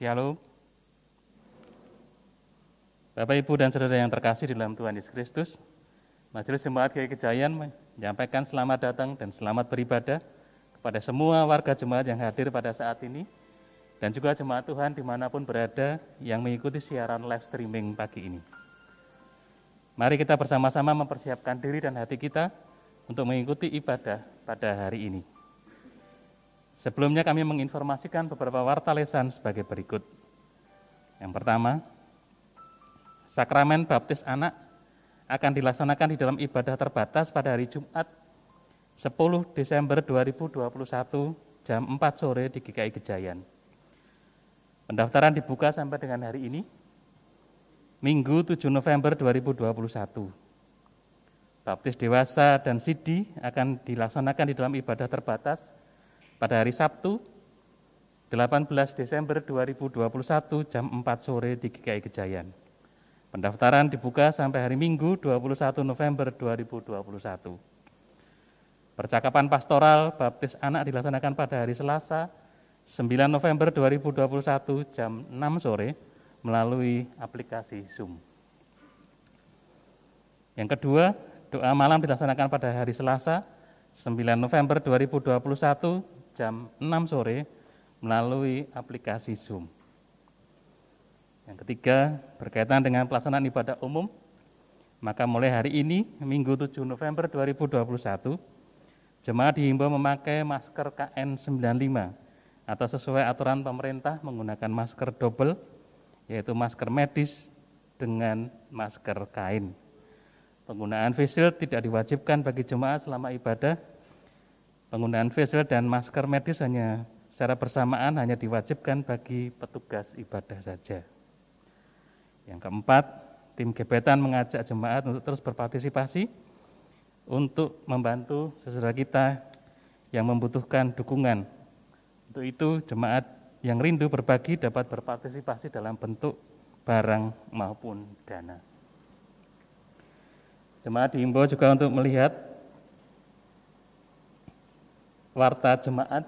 Shalom. Bapak, Ibu, dan Saudara yang terkasih di dalam Tuhan Yesus Kristus, Majelis Jemaat GKI Kejayan menyampaikan selamat datang dan selamat beribadah kepada semua warga jemaat yang hadir pada saat ini, dan juga jemaat Tuhan di mana pun berada yang mengikuti siaran live streaming pagi ini. Mari kita bersama-sama mempersiapkan diri dan hati kita untuk mengikuti ibadah pada hari ini. Sebelumnya kami menginformasikan beberapa warta lesan sebagai berikut. Yang pertama, sakramen baptis anak akan dilaksanakan di dalam ibadah terbatas pada hari Jumat 10 Desember 2021 jam 4 sore di GKI Gejayan. Pendaftaran dibuka sampai dengan hari ini, Minggu 7 November 2021. Baptis dewasa dan sidi akan dilaksanakan di dalam ibadah terbatas pada hari Sabtu 18 Desember 2021 jam 4 sore di GKI Kejayan. Pendaftaran dibuka sampai hari Minggu 21 November 2021. Percakapan pastoral baptis anak dilaksanakan pada hari Selasa 9 November 2021 jam 6 sore melalui aplikasi Zoom. Yang kedua, doa malam dilaksanakan pada hari Selasa 9 November 2021 jam 6 sore melalui aplikasi Zoom. Yang ketiga, berkaitan dengan pelaksanaan ibadah umum, maka mulai hari ini, Minggu 7 November 2021, jemaat dihimbau memakai masker KN95 atau sesuai aturan pemerintah menggunakan masker double, yaitu masker medis dengan masker kain. Penggunaan face tidak diwajibkan bagi jemaat selama ibadah Penggunaan face shield dan masker medis hanya secara bersamaan hanya diwajibkan bagi petugas ibadah saja. Yang keempat, tim gebetan mengajak jemaat untuk terus berpartisipasi untuk membantu saudara kita yang membutuhkan dukungan. Untuk itu, jemaat yang rindu berbagi dapat berpartisipasi dalam bentuk barang maupun dana. Jemaat diimbau juga untuk melihat warta jemaat,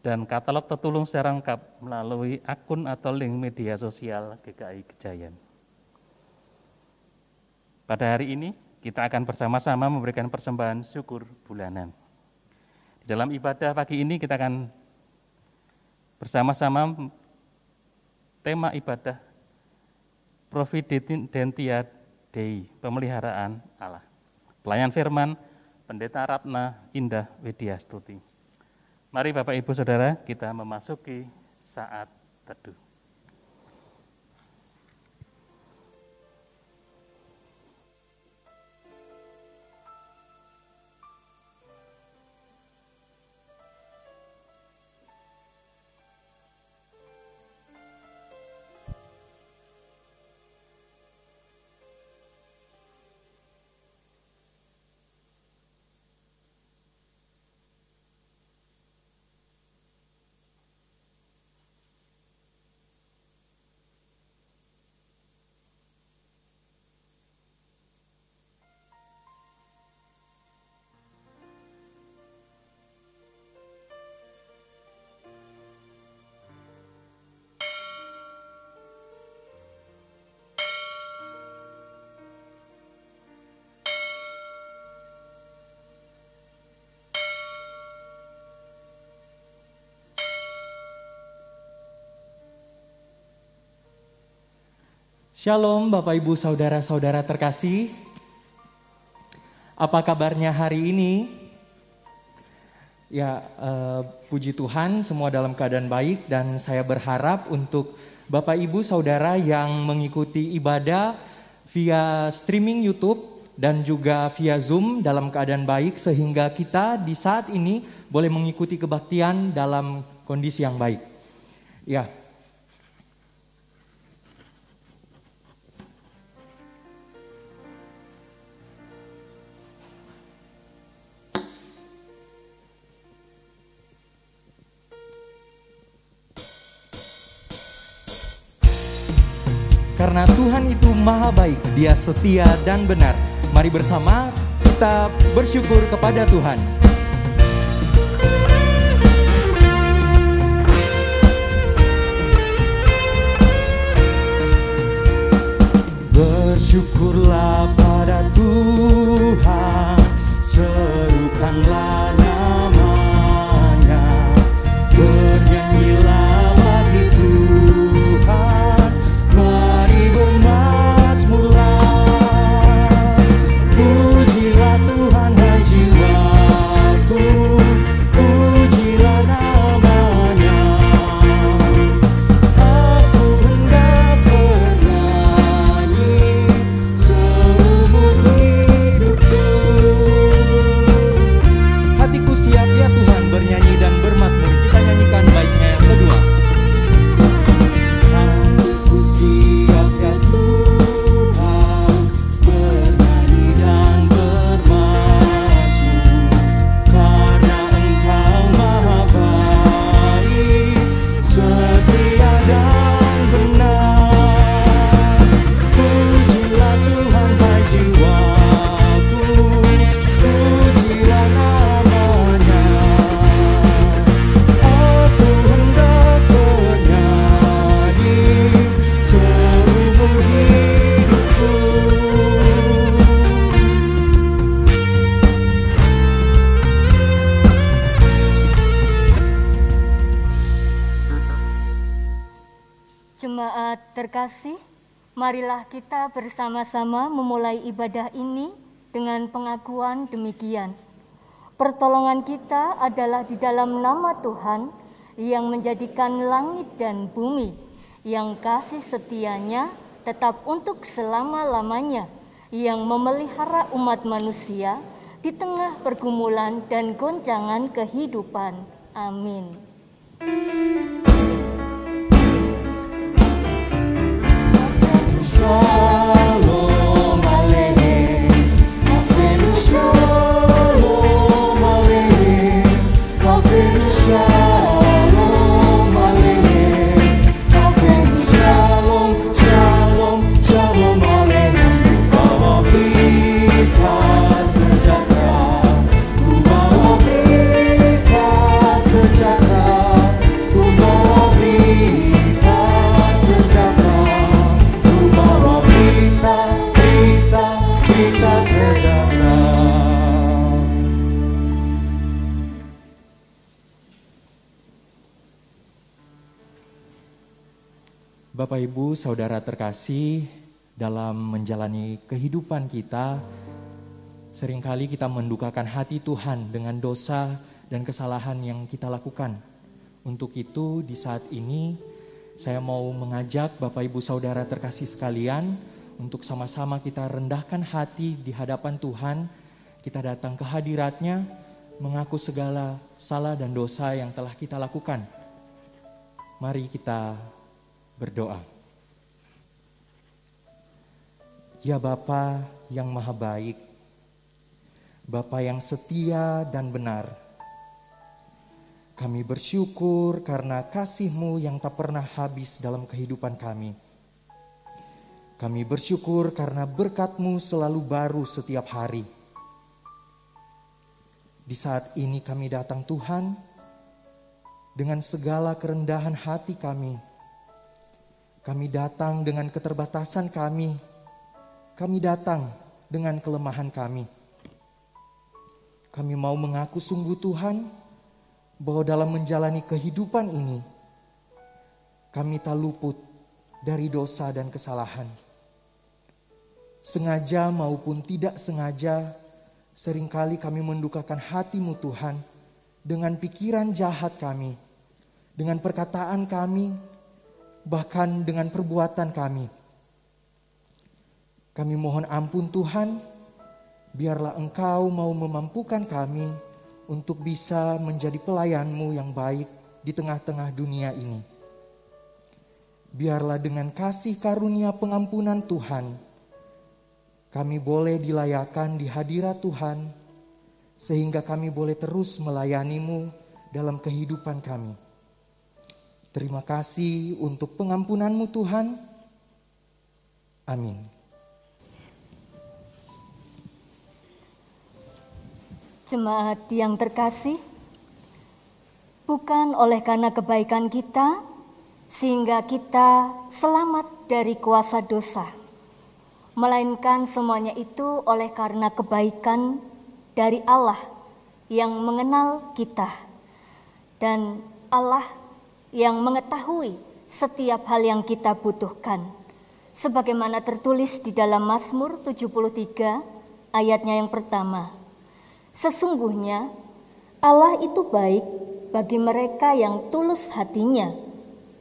dan katalog tertulung secara lengkap melalui akun atau link media sosial GKI Kejayan. Pada hari ini, kita akan bersama-sama memberikan persembahan syukur bulanan. Di dalam ibadah pagi ini kita akan bersama-sama tema ibadah Providentia Dei, pemeliharaan Allah. Pelayan firman, Pendeta Ratna Indah Widyastuti. Mari Bapak Ibu Saudara kita memasuki saat teduh. Shalom Bapak Ibu Saudara-saudara terkasih. Apa kabarnya hari ini? Ya, uh, puji Tuhan semua dalam keadaan baik dan saya berharap untuk Bapak Ibu Saudara yang mengikuti ibadah via streaming YouTube dan juga via Zoom dalam keadaan baik sehingga kita di saat ini boleh mengikuti kebaktian dalam kondisi yang baik. Ya, Dia setia dan benar. Mari bersama kita bersyukur kepada Tuhan. Bersyukurlah pada Tuhan, serukanlah kita bersama-sama memulai ibadah ini dengan pengakuan demikian. Pertolongan kita adalah di dalam nama Tuhan yang menjadikan langit dan bumi, yang kasih setianya tetap untuk selama-lamanya, yang memelihara umat manusia di tengah pergumulan dan goncangan kehidupan. Amin. Shalom Bapak Ibu, saudara terkasih, dalam menjalani kehidupan kita, sering kali kita mendukakan hati Tuhan dengan dosa dan kesalahan yang kita lakukan. Untuk itu, di saat ini, saya mau mengajak Bapak Ibu Saudara terkasih sekalian untuk sama-sama kita rendahkan hati di hadapan Tuhan. Kita datang ke hadiratnya, mengaku segala salah dan dosa yang telah kita lakukan. Mari kita berdoa. Ya Bapa yang maha baik, Bapa yang setia dan benar, kami bersyukur karena kasih-Mu yang tak pernah habis dalam kehidupan kami. Kami bersyukur karena berkat-Mu selalu baru setiap hari. Di saat ini kami datang Tuhan, dengan segala kerendahan hati kami, kami datang dengan keterbatasan kami. Kami datang dengan kelemahan kami. Kami mau mengaku sungguh Tuhan bahwa dalam menjalani kehidupan ini kami tak luput dari dosa dan kesalahan. Sengaja maupun tidak sengaja sering kali kami mendukakan hatimu Tuhan dengan pikiran jahat kami, dengan perkataan kami, bahkan dengan perbuatan kami. Kami mohon ampun Tuhan, biarlah Engkau mau memampukan kami untuk bisa menjadi pelayanmu yang baik di tengah-tengah dunia ini. Biarlah dengan kasih karunia pengampunan Tuhan, kami boleh dilayakan di hadirat Tuhan, sehingga kami boleh terus melayanimu dalam kehidupan kami. Terima kasih untuk pengampunanmu Tuhan. Amin. Jemaat yang terkasih, bukan oleh karena kebaikan kita sehingga kita selamat dari kuasa dosa, melainkan semuanya itu oleh karena kebaikan dari Allah yang mengenal kita dan Allah yang mengetahui setiap hal yang kita butuhkan. Sebagaimana tertulis di dalam Mazmur 73 ayatnya yang pertama. Sesungguhnya Allah itu baik bagi mereka yang tulus hatinya,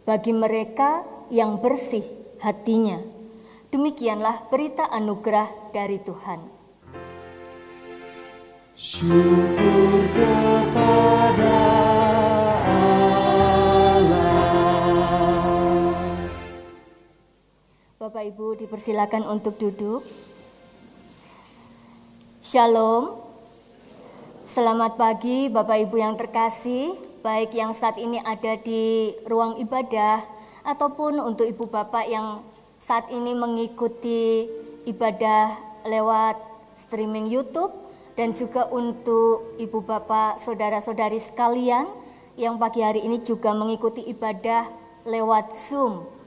bagi mereka yang bersih hatinya. Demikianlah berita anugerah dari Tuhan. Syukur kepada Bapak Ibu dipersilakan untuk duduk. Shalom. Selamat pagi Bapak Ibu yang terkasih, baik yang saat ini ada di ruang ibadah ataupun untuk Ibu Bapak yang saat ini mengikuti ibadah lewat streaming YouTube dan juga untuk Ibu Bapak saudara-saudari sekalian yang pagi hari ini juga mengikuti ibadah lewat Zoom.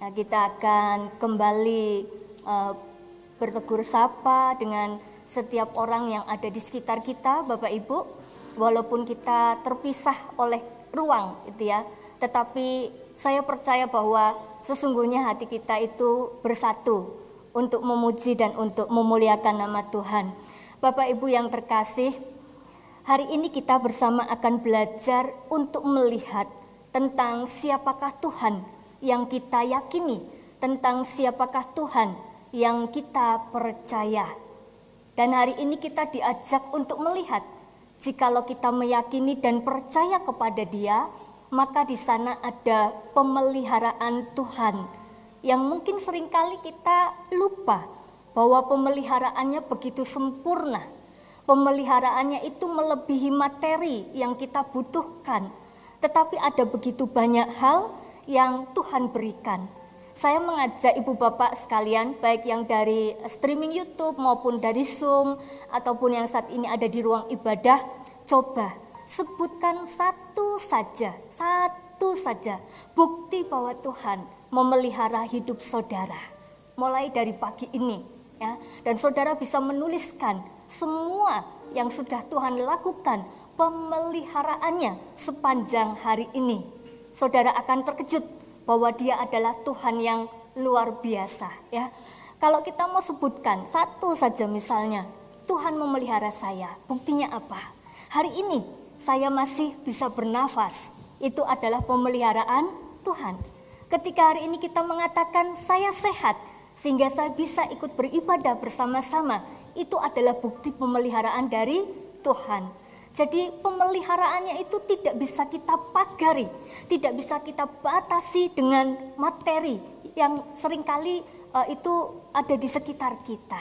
Nah, kita akan kembali eh, bertegur sapa dengan setiap orang yang ada di sekitar kita, Bapak Ibu, walaupun kita terpisah oleh ruang, gitu ya. Tetapi saya percaya bahwa sesungguhnya hati kita itu bersatu untuk memuji dan untuk memuliakan nama Tuhan. Bapak Ibu yang terkasih, hari ini kita bersama akan belajar untuk melihat tentang siapakah Tuhan yang kita yakini, tentang siapakah Tuhan yang kita percaya. Dan hari ini kita diajak untuk melihat jikalau kita meyakini dan percaya kepada Dia, maka di sana ada pemeliharaan Tuhan yang mungkin sering kali kita lupa bahwa pemeliharaannya begitu sempurna. Pemeliharaannya itu melebihi materi yang kita butuhkan, tetapi ada begitu banyak hal yang Tuhan berikan. Saya mengajak ibu bapak sekalian, baik yang dari streaming YouTube maupun dari Zoom, ataupun yang saat ini ada di ruang ibadah, coba sebutkan satu saja, satu saja bukti bahwa Tuhan memelihara hidup saudara. Mulai dari pagi ini, ya, dan saudara bisa menuliskan semua yang sudah Tuhan lakukan pemeliharaannya sepanjang hari ini. Saudara akan terkejut bahwa dia adalah Tuhan yang luar biasa ya. Kalau kita mau sebutkan satu saja misalnya, Tuhan memelihara saya. Buktinya apa? Hari ini saya masih bisa bernafas. Itu adalah pemeliharaan Tuhan. Ketika hari ini kita mengatakan saya sehat sehingga saya bisa ikut beribadah bersama-sama, itu adalah bukti pemeliharaan dari Tuhan. Jadi pemeliharaannya itu tidak bisa kita pagari, tidak bisa kita batasi dengan materi yang sering kali uh, itu ada di sekitar kita.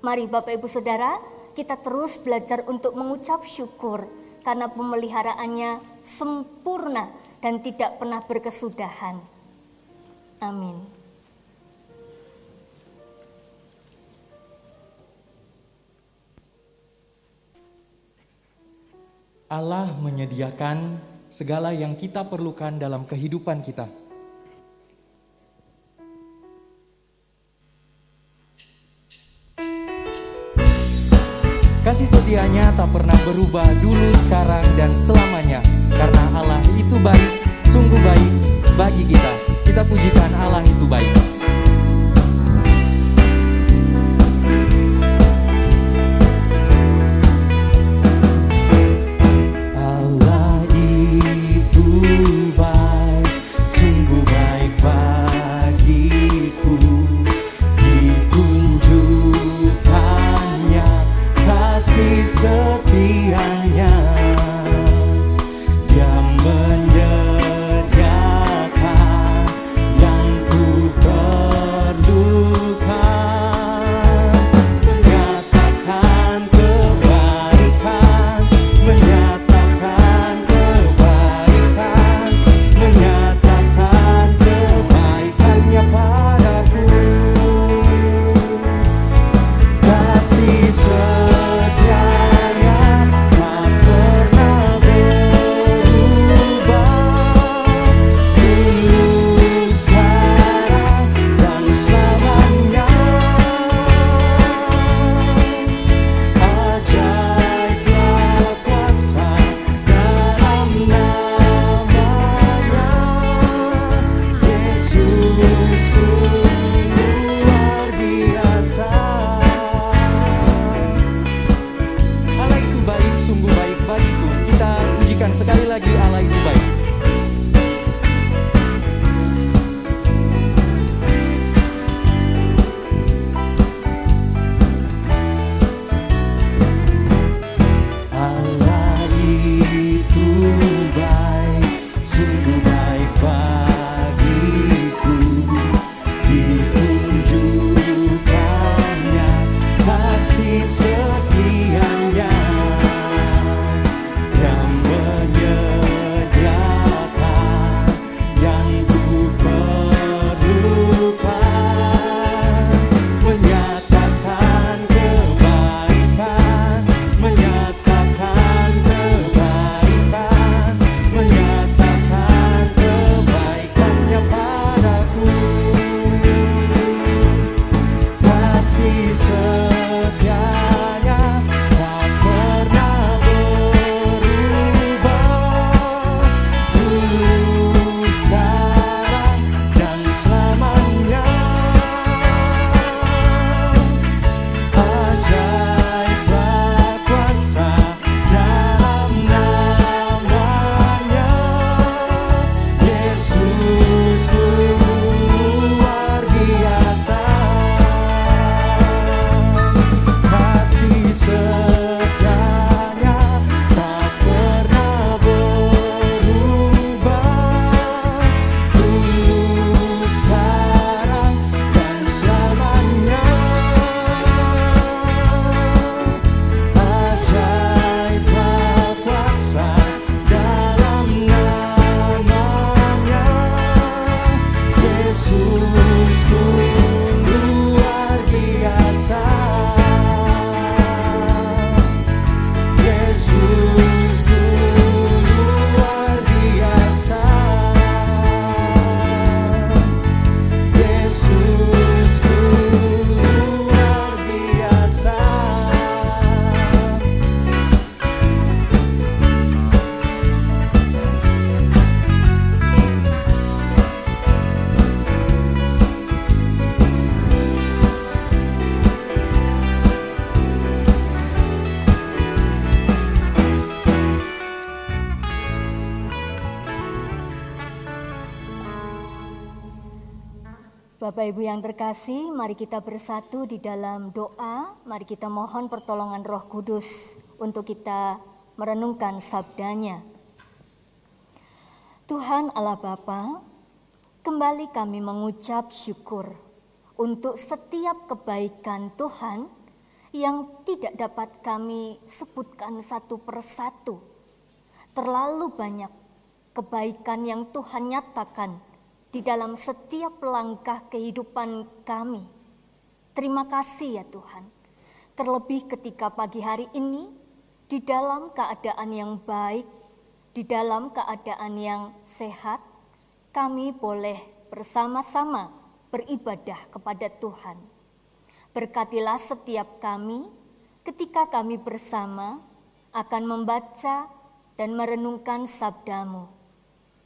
Mari Bapak Ibu Saudara, kita terus belajar untuk mengucap syukur karena pemeliharaannya sempurna dan tidak pernah berkesudahan. Amin. Allah menyediakan segala yang kita perlukan dalam kehidupan kita. Kasih setianya tak pernah berubah dulu, sekarang, dan selamanya. Karena Allah itu baik, sungguh baik bagi kita. Kita pujikan Allah itu baik. Bapak Ibu yang terkasih, mari kita bersatu di dalam doa. Mari kita mohon pertolongan Roh Kudus untuk kita merenungkan sabdanya. Tuhan Allah Bapa, kembali kami mengucap syukur untuk setiap kebaikan Tuhan yang tidak dapat kami sebutkan satu persatu. Terlalu banyak kebaikan yang Tuhan nyatakan di dalam setiap langkah kehidupan kami. Terima kasih ya Tuhan. Terlebih ketika pagi hari ini di dalam keadaan yang baik, di dalam keadaan yang sehat, kami boleh bersama-sama beribadah kepada Tuhan. Berkatilah setiap kami ketika kami bersama akan membaca dan merenungkan sabdamu.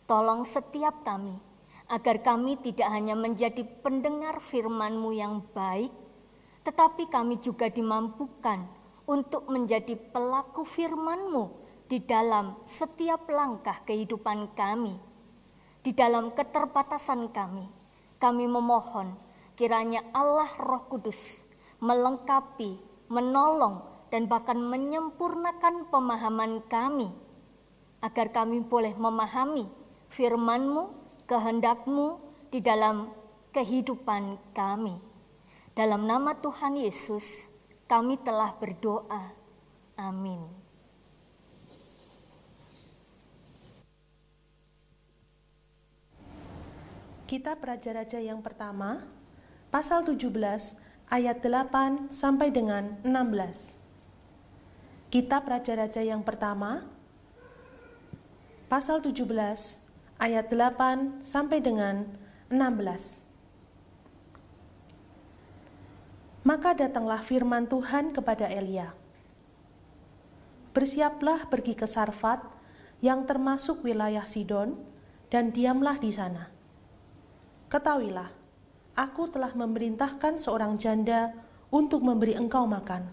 Tolong setiap kami agar kami tidak hanya menjadi pendengar firman-Mu yang baik, tetapi kami juga dimampukan untuk menjadi pelaku firman-Mu di dalam setiap langkah kehidupan kami. Di dalam keterbatasan kami, kami memohon kiranya Allah Roh Kudus melengkapi, menolong, dan bahkan menyempurnakan pemahaman kami, agar kami boleh memahami firman-Mu kehendakmu di dalam kehidupan kami. Dalam nama Tuhan Yesus, kami telah berdoa. Amin. Kitab Raja-Raja yang pertama, pasal 17 ayat 8 sampai dengan 16. Kitab Raja-Raja yang pertama, pasal 17 ayat 8 sampai dengan 16. Maka datanglah firman Tuhan kepada Elia. Bersiaplah pergi ke Sarfat yang termasuk wilayah Sidon dan diamlah di sana. Ketahuilah, aku telah memerintahkan seorang janda untuk memberi engkau makan.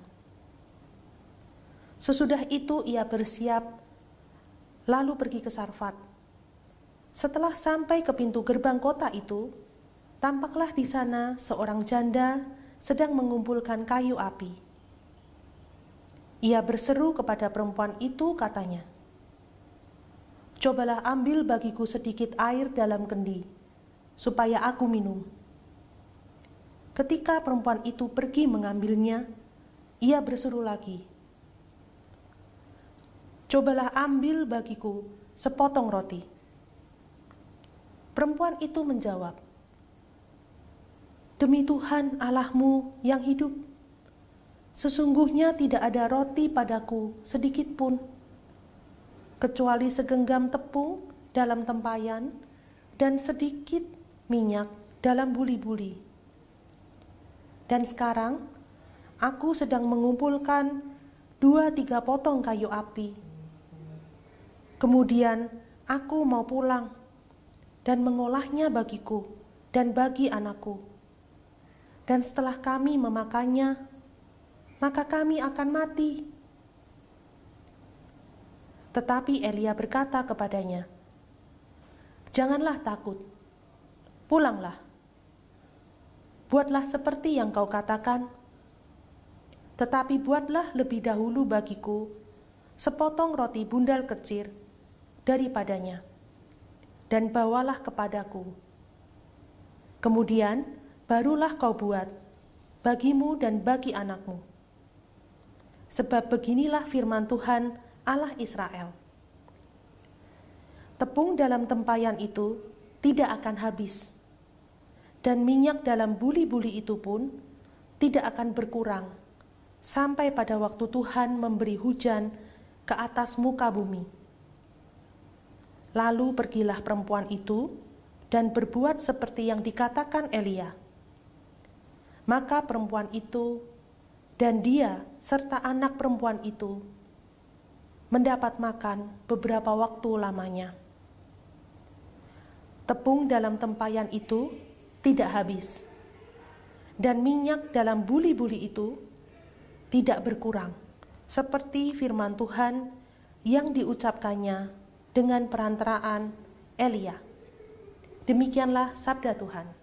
Sesudah itu ia bersiap lalu pergi ke Sarfat setelah sampai ke pintu gerbang kota itu, tampaklah di sana seorang janda sedang mengumpulkan kayu api. Ia berseru kepada perempuan itu, katanya, "Cobalah ambil bagiku sedikit air dalam kendi, supaya aku minum." Ketika perempuan itu pergi mengambilnya, ia berseru lagi, "Cobalah ambil bagiku sepotong roti." Perempuan itu menjawab, Demi Tuhan Allahmu yang hidup, sesungguhnya tidak ada roti padaku sedikit pun, kecuali segenggam tepung dalam tempayan dan sedikit minyak dalam buli-buli. Dan sekarang aku sedang mengumpulkan dua tiga potong kayu api. Kemudian aku mau pulang dan mengolahnya bagiku dan bagi anakku. Dan setelah kami memakannya, maka kami akan mati. Tetapi Elia berkata kepadanya, "Janganlah takut, pulanglah. Buatlah seperti yang kau katakan, tetapi buatlah lebih dahulu bagiku sepotong roti bundal kecil daripadanya." Dan bawalah kepadaku. Kemudian barulah kau buat bagimu dan bagi anakmu. Sebab beginilah firman Tuhan Allah Israel. Tepung dalam tempayan itu tidak akan habis, dan minyak dalam buli-buli itu pun tidak akan berkurang sampai pada waktu Tuhan memberi hujan ke atas muka bumi. Lalu pergilah perempuan itu dan berbuat seperti yang dikatakan Elia. Maka perempuan itu dan dia serta anak perempuan itu mendapat makan beberapa waktu lamanya. Tepung dalam tempayan itu tidak habis, dan minyak dalam buli-buli itu tidak berkurang, seperti firman Tuhan yang diucapkannya dengan perantaraan Elia. Demikianlah sabda Tuhan.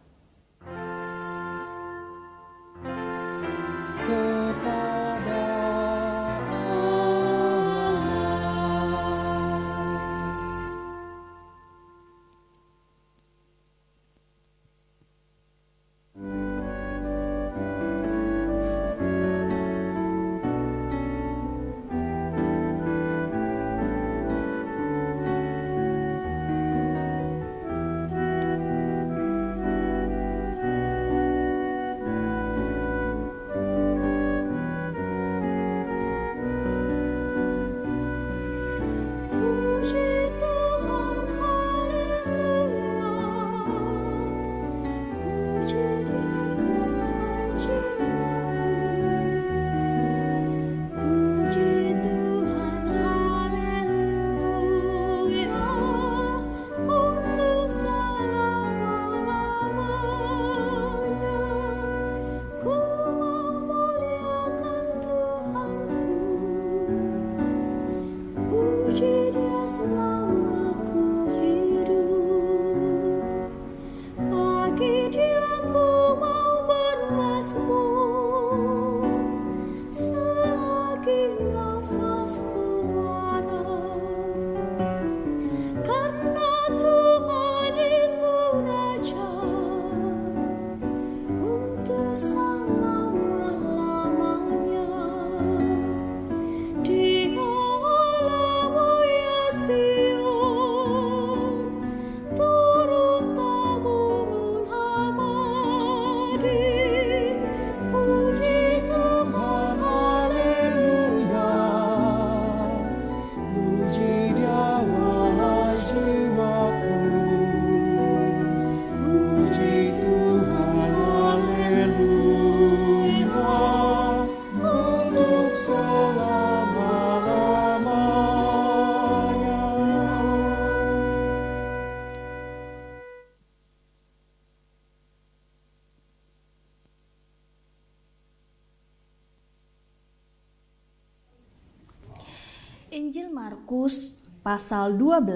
Injil Markus pasal 12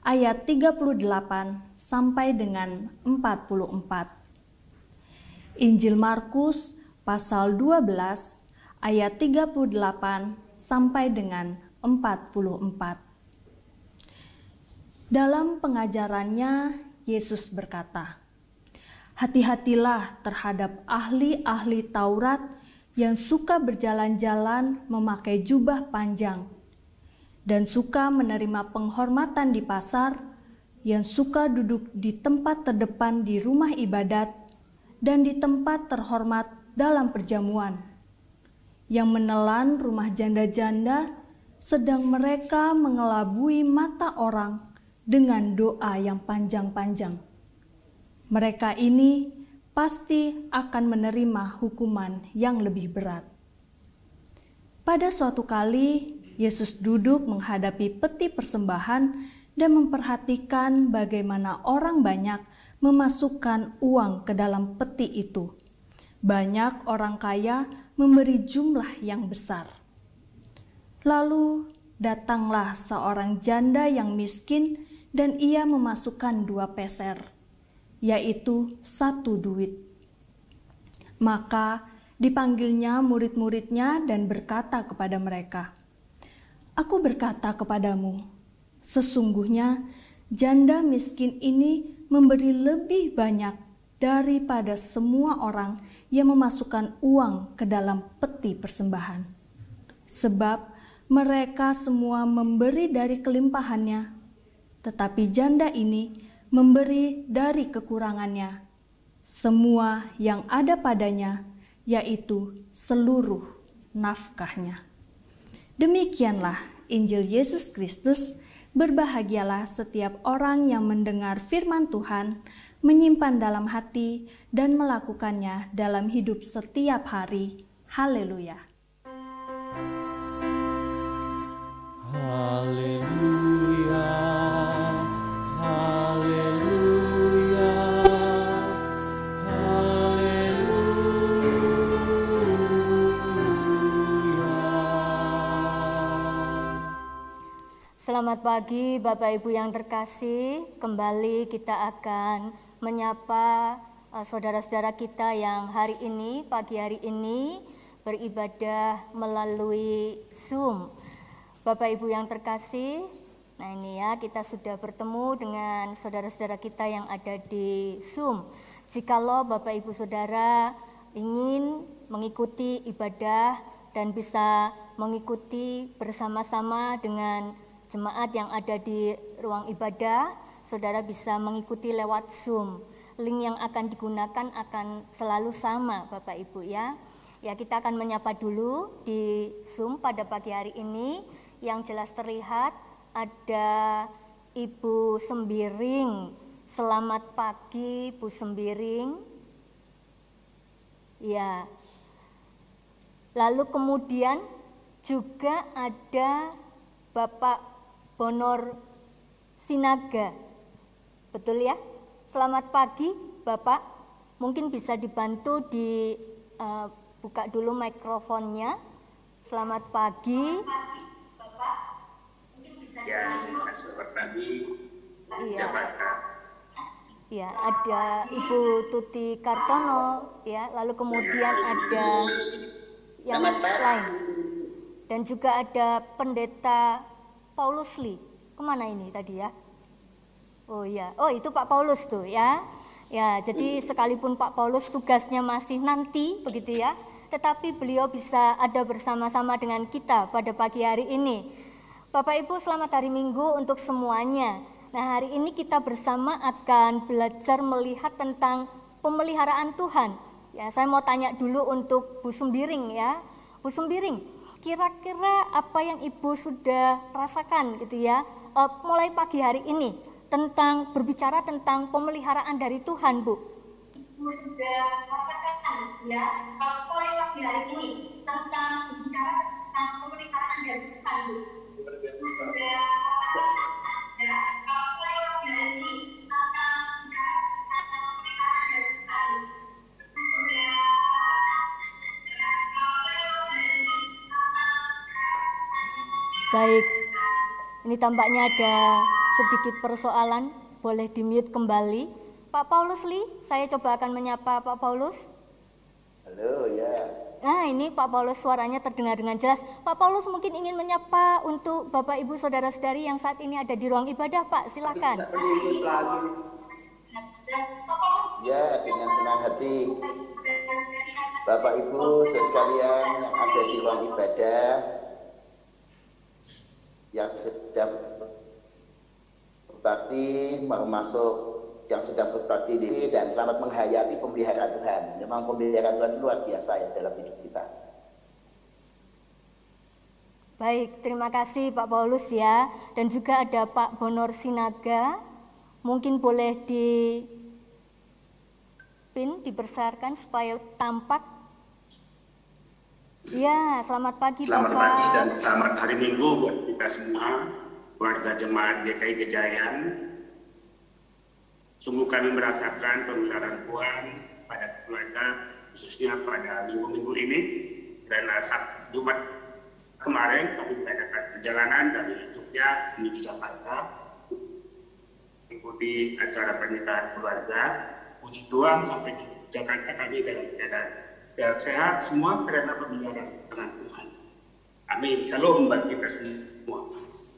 ayat 38 sampai dengan 44. Injil Markus pasal 12 ayat 38 sampai dengan 44. Dalam pengajarannya, Yesus berkata, "Hati-hatilah terhadap ahli-ahli Taurat yang suka berjalan-jalan memakai jubah panjang dan suka menerima penghormatan di pasar, yang suka duduk di tempat terdepan di rumah ibadat dan di tempat terhormat dalam perjamuan, yang menelan rumah janda-janda, sedang mereka mengelabui mata orang." dengan doa yang panjang-panjang. Mereka ini pasti akan menerima hukuman yang lebih berat. Pada suatu kali, Yesus duduk menghadapi peti persembahan dan memperhatikan bagaimana orang banyak memasukkan uang ke dalam peti itu. Banyak orang kaya memberi jumlah yang besar. Lalu datanglah seorang janda yang miskin dan ia memasukkan dua peser, yaitu satu duit. Maka dipanggilnya murid-muridnya dan berkata kepada mereka, Aku berkata kepadamu, sesungguhnya janda miskin ini memberi lebih banyak daripada semua orang yang memasukkan uang ke dalam peti persembahan. Sebab mereka semua memberi dari kelimpahannya tetapi janda ini memberi dari kekurangannya semua yang ada padanya, yaitu seluruh nafkahnya. Demikianlah Injil Yesus Kristus. Berbahagialah setiap orang yang mendengar firman Tuhan, menyimpan dalam hati, dan melakukannya dalam hidup setiap hari. Haleluya! Haleluya. Haleluya. Selamat pagi Bapak Ibu yang terkasih. Kembali kita akan menyapa eh, saudara-saudara kita yang hari ini, pagi hari ini beribadah melalui Zoom. Bapak Ibu yang terkasih, nah ini ya kita sudah bertemu dengan saudara-saudara kita yang ada di Zoom. Jikalau Bapak Ibu Saudara ingin mengikuti ibadah dan bisa mengikuti bersama-sama dengan jemaat yang ada di ruang ibadah, saudara bisa mengikuti lewat Zoom. Link yang akan digunakan akan selalu sama, Bapak Ibu ya. Ya, kita akan menyapa dulu di Zoom pada pagi hari ini. Yang jelas terlihat ada Ibu Sembiring. Selamat pagi, Bu Sembiring. Ya. Lalu kemudian juga ada Bapak Bonor Sinaga. Betul ya? Selamat pagi, Bapak. Mungkin bisa dibantu di eh, buka dulu mikrofonnya. Selamat pagi. ya seperti Iya. Jakarta. Ya, ada Ibu Tuti Kartono, ya, lalu kemudian ada yang lain. Dan juga ada Pendeta Paulus Lee. Ke mana ini tadi ya? Oh iya, oh itu Pak Paulus tuh ya. Ya, jadi sekalipun Pak Paulus tugasnya masih nanti begitu ya, tetapi beliau bisa ada bersama-sama dengan kita pada pagi hari ini. Bapak Ibu selamat hari Minggu untuk semuanya. Nah hari ini kita bersama akan belajar melihat tentang pemeliharaan Tuhan. Ya saya mau tanya dulu untuk Bu Sembiring ya. Bu Sembiring, kira-kira apa yang Ibu sudah rasakan gitu ya eh, mulai pagi hari ini tentang berbicara tentang pemeliharaan dari Tuhan Bu? Ibu sudah rasakan ya eh, mulai pagi hari ini tentang berbicara tentang pemeliharaan dari Tuhan Bu? Baik, Ini tampaknya ada sedikit persoalan, boleh di-mute kembali. Pak Paulus Lee, saya coba akan menyapa Pak Paulus. Halo, ya. Nah, ini Pak Paulus suaranya terdengar dengan jelas. Pak Paulus mungkin ingin menyapa untuk Bapak Ibu Saudara-saudari yang saat ini ada di ruang ibadah, Pak. Silakan. Ya, dengan senang hati. Bapak Ibu sekalian yang ada di ruang ibadah, yang sedang berbakti mau masuk yang sedang berbakti diri dan selamat menghayati pemeliharaan Tuhan. Memang pemeliharaan Tuhan luar biasa ya dalam hidup kita. Baik, terima kasih Pak Paulus ya. Dan juga ada Pak Bonor Sinaga. Mungkin boleh di pin dibesarkan supaya tampak. Ya, selamat pagi Selamat Bapak. pagi dan selamat hari Minggu buat kita semua, warga jemaat GKI Gejayan. Sungguh kami merasakan pemeliharaan Tuhan pada keluarga, khususnya pada minggu-minggu ini. Karena saat Jumat kemarin kami mengadakan perjalanan dari Jogja menuju Jakarta mengikuti acara pernikahan keluarga. Puji Tuhan sampai di Jakarta kami dalam keadaan dan sehat semua karena pemeliharaan dengan Tuhan. Amin. Salam buat kita semua.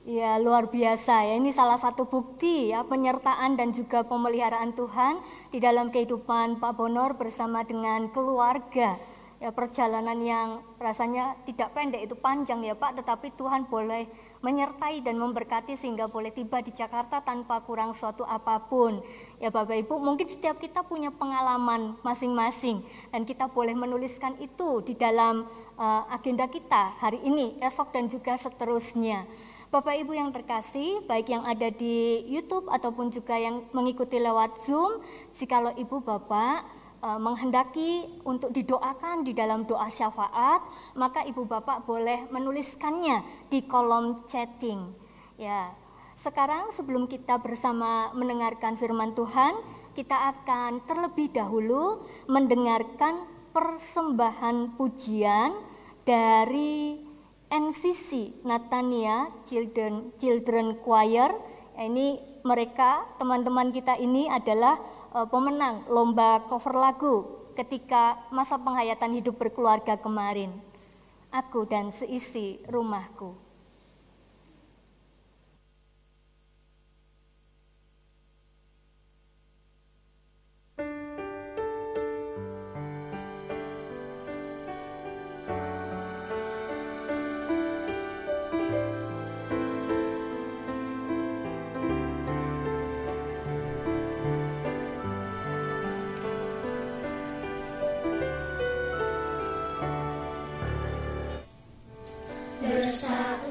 Ya, luar biasa ya. Ini salah satu bukti ya penyertaan dan juga pemeliharaan Tuhan di dalam kehidupan Pak Bonor bersama dengan keluarga. Ya, perjalanan yang rasanya tidak pendek itu panjang ya Pak, tetapi Tuhan boleh menyertai dan memberkati sehingga boleh tiba di Jakarta tanpa kurang suatu apa pun. Ya Bapak Ibu, mungkin setiap kita punya pengalaman masing-masing dan kita boleh menuliskan itu di dalam uh, agenda kita hari ini, esok dan juga seterusnya. Bapak Ibu yang terkasih, baik yang ada di YouTube ataupun juga yang mengikuti lewat Zoom, jikalau Ibu Bapak menghendaki untuk didoakan di dalam doa syafaat, maka Ibu Bapak boleh menuliskannya di kolom chatting. Ya. Sekarang sebelum kita bersama mendengarkan firman Tuhan, kita akan terlebih dahulu mendengarkan persembahan pujian dari NCC Natania Children Children Choir. Ini mereka teman-teman kita ini adalah uh, pemenang lomba cover lagu ketika masa penghayatan hidup berkeluarga kemarin. Aku dan seisi rumahku. Bersatu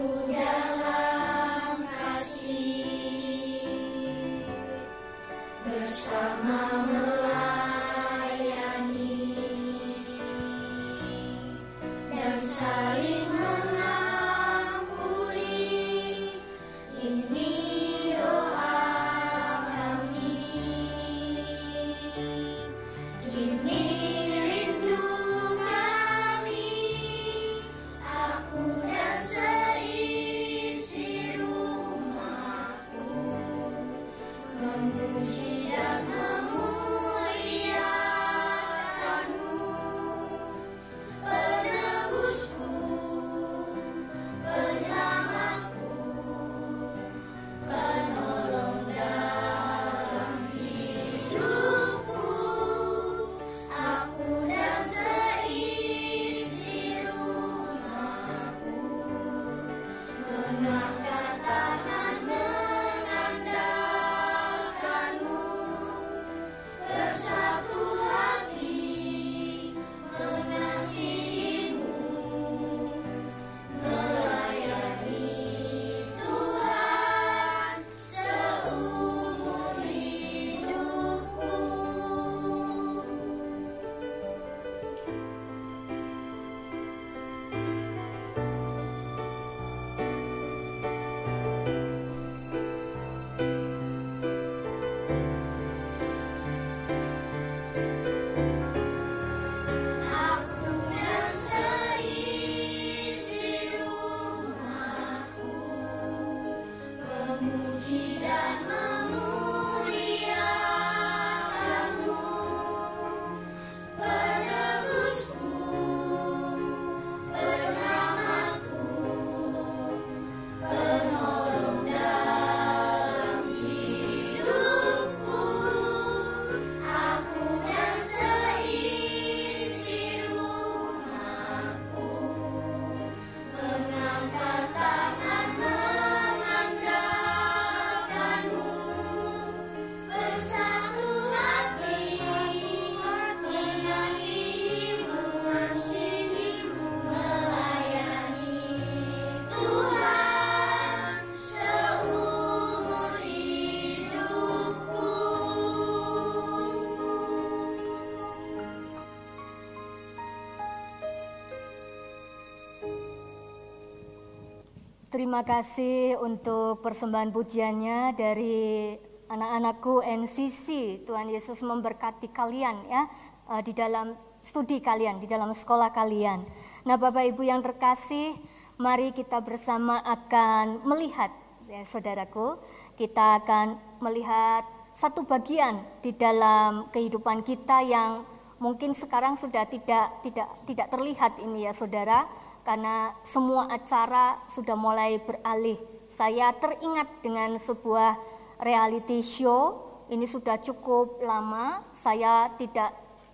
Terima kasih untuk persembahan pujiannya dari anak-anakku NCC. Tuhan Yesus memberkati kalian ya eh, di dalam studi kalian, di dalam sekolah kalian. Nah, Bapak Ibu yang terkasih, mari kita bersama akan melihat ya saudaraku, kita akan melihat satu bagian di dalam kehidupan kita yang mungkin sekarang sudah tidak tidak tidak terlihat ini ya Saudara karena semua acara sudah mulai beralih. Saya teringat dengan sebuah reality show. Ini sudah cukup lama. Saya tidak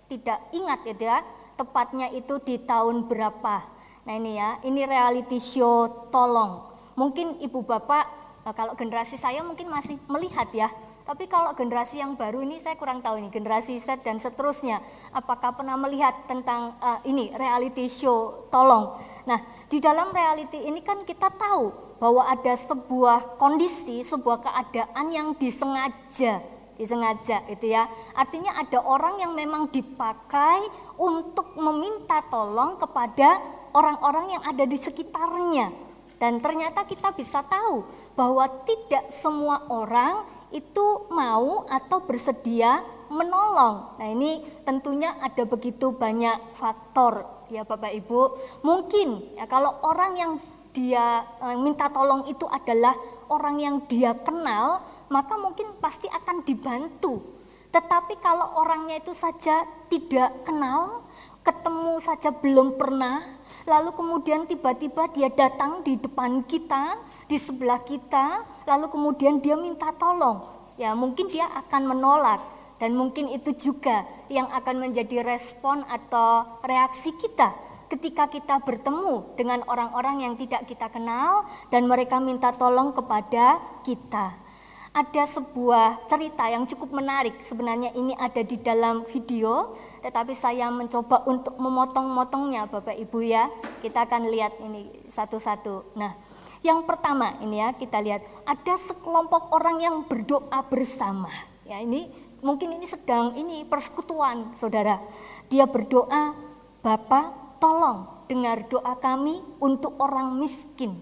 tidak ingat ya, tepatnya itu di tahun berapa. Nah ini ya, ini reality show tolong. Mungkin ibu bapak eh, kalau generasi saya mungkin masih melihat ya. Tapi kalau generasi yang baru ini saya kurang tahu ini generasi Z dan seterusnya. Apakah pernah melihat tentang uh, ini reality show tolong? Nah, di dalam reality ini kan kita tahu bahwa ada sebuah kondisi, sebuah keadaan yang disengaja, disengaja itu ya. Artinya ada orang yang memang dipakai untuk meminta tolong kepada orang-orang yang ada di sekitarnya. Dan ternyata kita bisa tahu bahwa tidak semua orang itu mau atau bersedia menolong. Nah, ini tentunya ada begitu banyak faktor ya Bapak Ibu. Mungkin ya kalau orang yang dia e, minta tolong itu adalah orang yang dia kenal, maka mungkin pasti akan dibantu. Tetapi kalau orangnya itu saja tidak kenal, ketemu saja belum pernah, lalu kemudian tiba-tiba dia datang di depan kita, di sebelah kita, lalu kemudian dia minta tolong. Ya, mungkin dia akan menolak dan mungkin itu juga yang akan menjadi respon atau reaksi kita ketika kita bertemu dengan orang-orang yang tidak kita kenal dan mereka minta tolong kepada kita. Ada sebuah cerita yang cukup menarik. Sebenarnya ini ada di dalam video, tetapi saya mencoba untuk memotong-motongnya Bapak Ibu ya. Kita akan lihat ini satu-satu. Nah, yang pertama ini ya kita lihat ada sekelompok orang yang berdoa bersama. Ya, ini mungkin ini sedang ini persekutuan saudara. Dia berdoa, Bapak tolong dengar doa kami untuk orang miskin.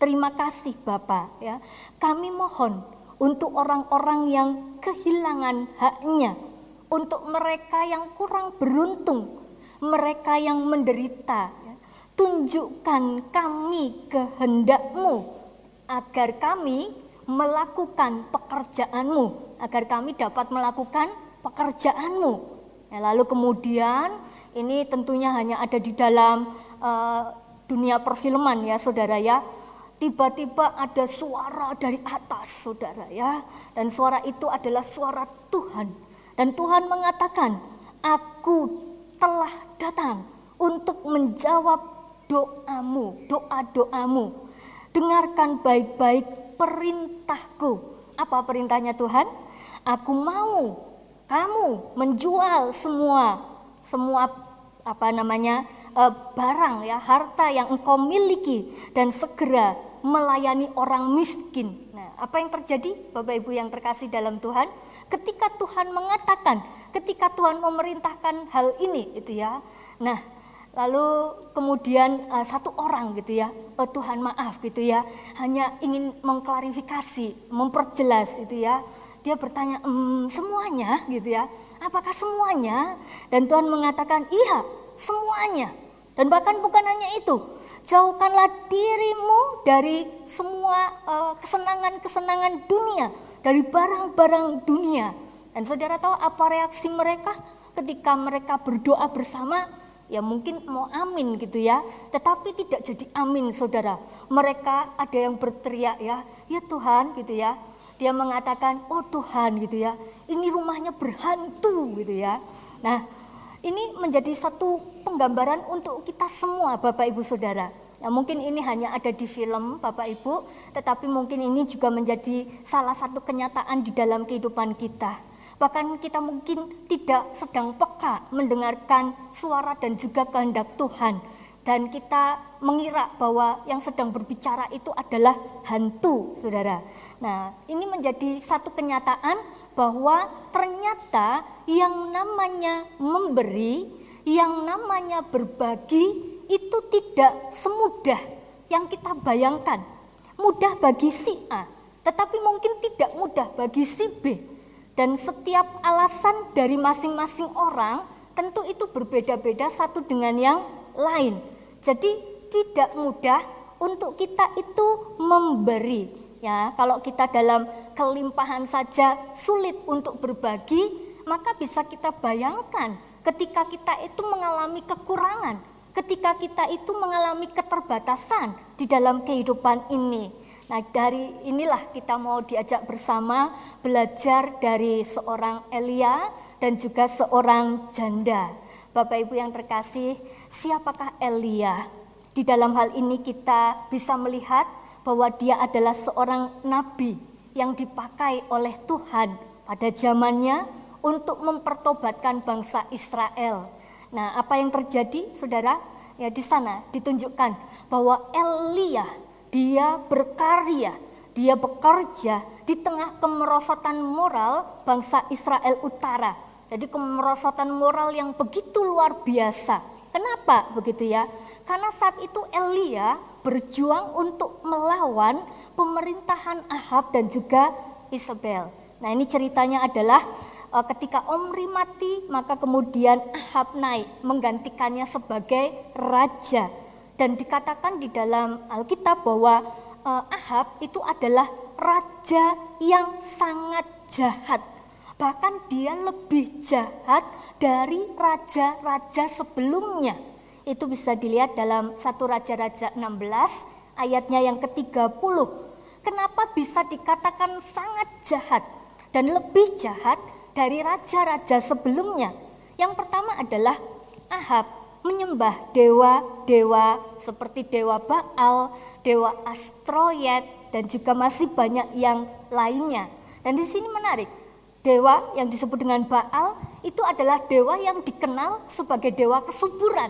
Terima kasih Bapak ya. Kami mohon untuk orang-orang yang kehilangan haknya, untuk mereka yang kurang beruntung, mereka yang menderita. Ya. Tunjukkan kami kehendakmu agar kami melakukan pekerjaanmu agar kami dapat melakukan pekerjaanmu. Ya, lalu kemudian ini tentunya hanya ada di dalam uh, dunia perfilman ya saudara ya. Tiba-tiba ada suara dari atas saudara ya. Dan suara itu adalah suara Tuhan. Dan Tuhan mengatakan, aku telah datang untuk menjawab doamu, doa-doamu. Dengarkan baik-baik perintahku. Apa perintahnya Tuhan? Aku mau kamu menjual semua semua apa namanya eh, barang ya harta yang engkau miliki dan segera melayani orang miskin. Nah, apa yang terjadi Bapak Ibu yang terkasih dalam Tuhan? Ketika Tuhan mengatakan, ketika Tuhan memerintahkan hal ini itu ya. Nah, lalu kemudian uh, satu orang gitu ya, oh, Tuhan maaf gitu ya, hanya ingin mengklarifikasi, memperjelas itu ya dia bertanya, emm, semuanya gitu ya, apakah semuanya? Dan Tuhan mengatakan, iya semuanya. Dan bahkan bukan hanya itu, jauhkanlah dirimu dari semua uh, kesenangan-kesenangan dunia, dari barang-barang dunia. Dan saudara tahu apa reaksi mereka ketika mereka berdoa bersama? Ya mungkin mau amin gitu ya, tetapi tidak jadi amin saudara. Mereka ada yang berteriak ya, ya Tuhan gitu ya, dia mengatakan, oh Tuhan gitu ya, ini rumahnya berhantu gitu ya. Nah, ini menjadi satu penggambaran untuk kita semua Bapak Ibu Saudara. Ya, mungkin ini hanya ada di film Bapak Ibu, tetapi mungkin ini juga menjadi salah satu kenyataan di dalam kehidupan kita. Bahkan kita mungkin tidak sedang peka mendengarkan suara dan juga kehendak Tuhan dan kita mengira bahwa yang sedang berbicara itu adalah hantu, saudara. Nah, ini menjadi satu kenyataan bahwa ternyata yang namanya memberi, yang namanya berbagi itu tidak semudah yang kita bayangkan. mudah bagi si A, tetapi mungkin tidak mudah bagi si B. Dan setiap alasan dari masing-masing orang tentu itu berbeda-beda satu dengan yang lain. Jadi tidak mudah untuk kita itu memberi. Ya, kalau kita dalam kelimpahan saja sulit untuk berbagi, maka bisa kita bayangkan ketika kita itu mengalami kekurangan, ketika kita itu mengalami keterbatasan di dalam kehidupan ini. Nah, dari inilah kita mau diajak bersama belajar dari seorang Elia dan juga seorang janda. Bapak Ibu yang terkasih, siapakah Elia? Di dalam hal ini kita bisa melihat bahwa dia adalah seorang nabi yang dipakai oleh Tuhan pada zamannya untuk mempertobatkan bangsa Israel. Nah, apa yang terjadi, Saudara? Ya di sana ditunjukkan bahwa Elia dia berkarya, dia bekerja di tengah kemerosotan moral bangsa Israel Utara jadi kemerosotan moral yang begitu luar biasa. Kenapa begitu ya? Karena saat itu Elia berjuang untuk melawan pemerintahan Ahab dan juga Isabel. Nah ini ceritanya adalah uh, ketika Omri mati maka kemudian Ahab naik menggantikannya sebagai raja. Dan dikatakan di dalam Alkitab bahwa uh, Ahab itu adalah raja yang sangat jahat bahkan dia lebih jahat dari raja-raja sebelumnya. Itu bisa dilihat dalam satu Raja-Raja 16 ayatnya yang ke-30. Kenapa bisa dikatakan sangat jahat dan lebih jahat dari raja-raja sebelumnya? Yang pertama adalah Ahab menyembah dewa-dewa seperti dewa Baal, dewa Astroyet, dan juga masih banyak yang lainnya. Dan di sini menarik, Dewa yang disebut dengan Baal itu adalah dewa yang dikenal sebagai dewa kesuburan,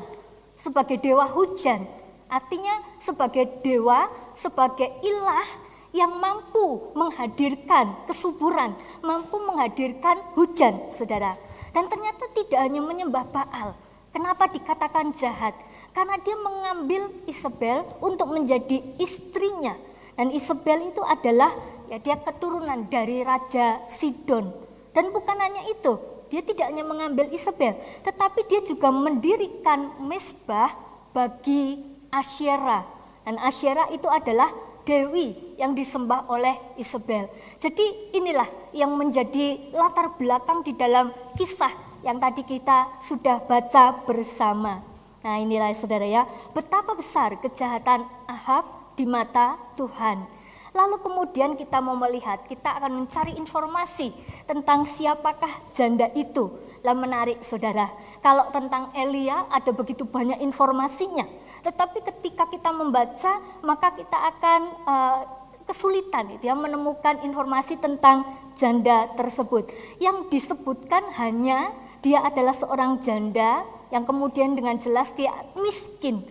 sebagai dewa hujan. Artinya sebagai dewa, sebagai ilah yang mampu menghadirkan kesuburan, mampu menghadirkan hujan, saudara. Dan ternyata tidak hanya menyembah Baal. Kenapa dikatakan jahat? Karena dia mengambil Isabel untuk menjadi istrinya. Dan Isabel itu adalah ya dia keturunan dari Raja Sidon. Dan bukan hanya itu, dia tidak hanya mengambil Isabel, tetapi dia juga mendirikan mesbah bagi Asyera. Dan Asyera itu adalah dewi yang disembah oleh Isabel. Jadi inilah yang menjadi latar belakang di dalam kisah yang tadi kita sudah baca bersama. Nah inilah saudara ya, betapa besar kejahatan Ahab di mata Tuhan. Lalu kemudian kita mau melihat, kita akan mencari informasi tentang siapakah janda itu. Lah menarik saudara, kalau tentang Elia ada begitu banyak informasinya. Tetapi ketika kita membaca, maka kita akan uh, kesulitan itu ya menemukan informasi tentang janda tersebut. Yang disebutkan hanya dia adalah seorang janda yang kemudian dengan jelas dia miskin,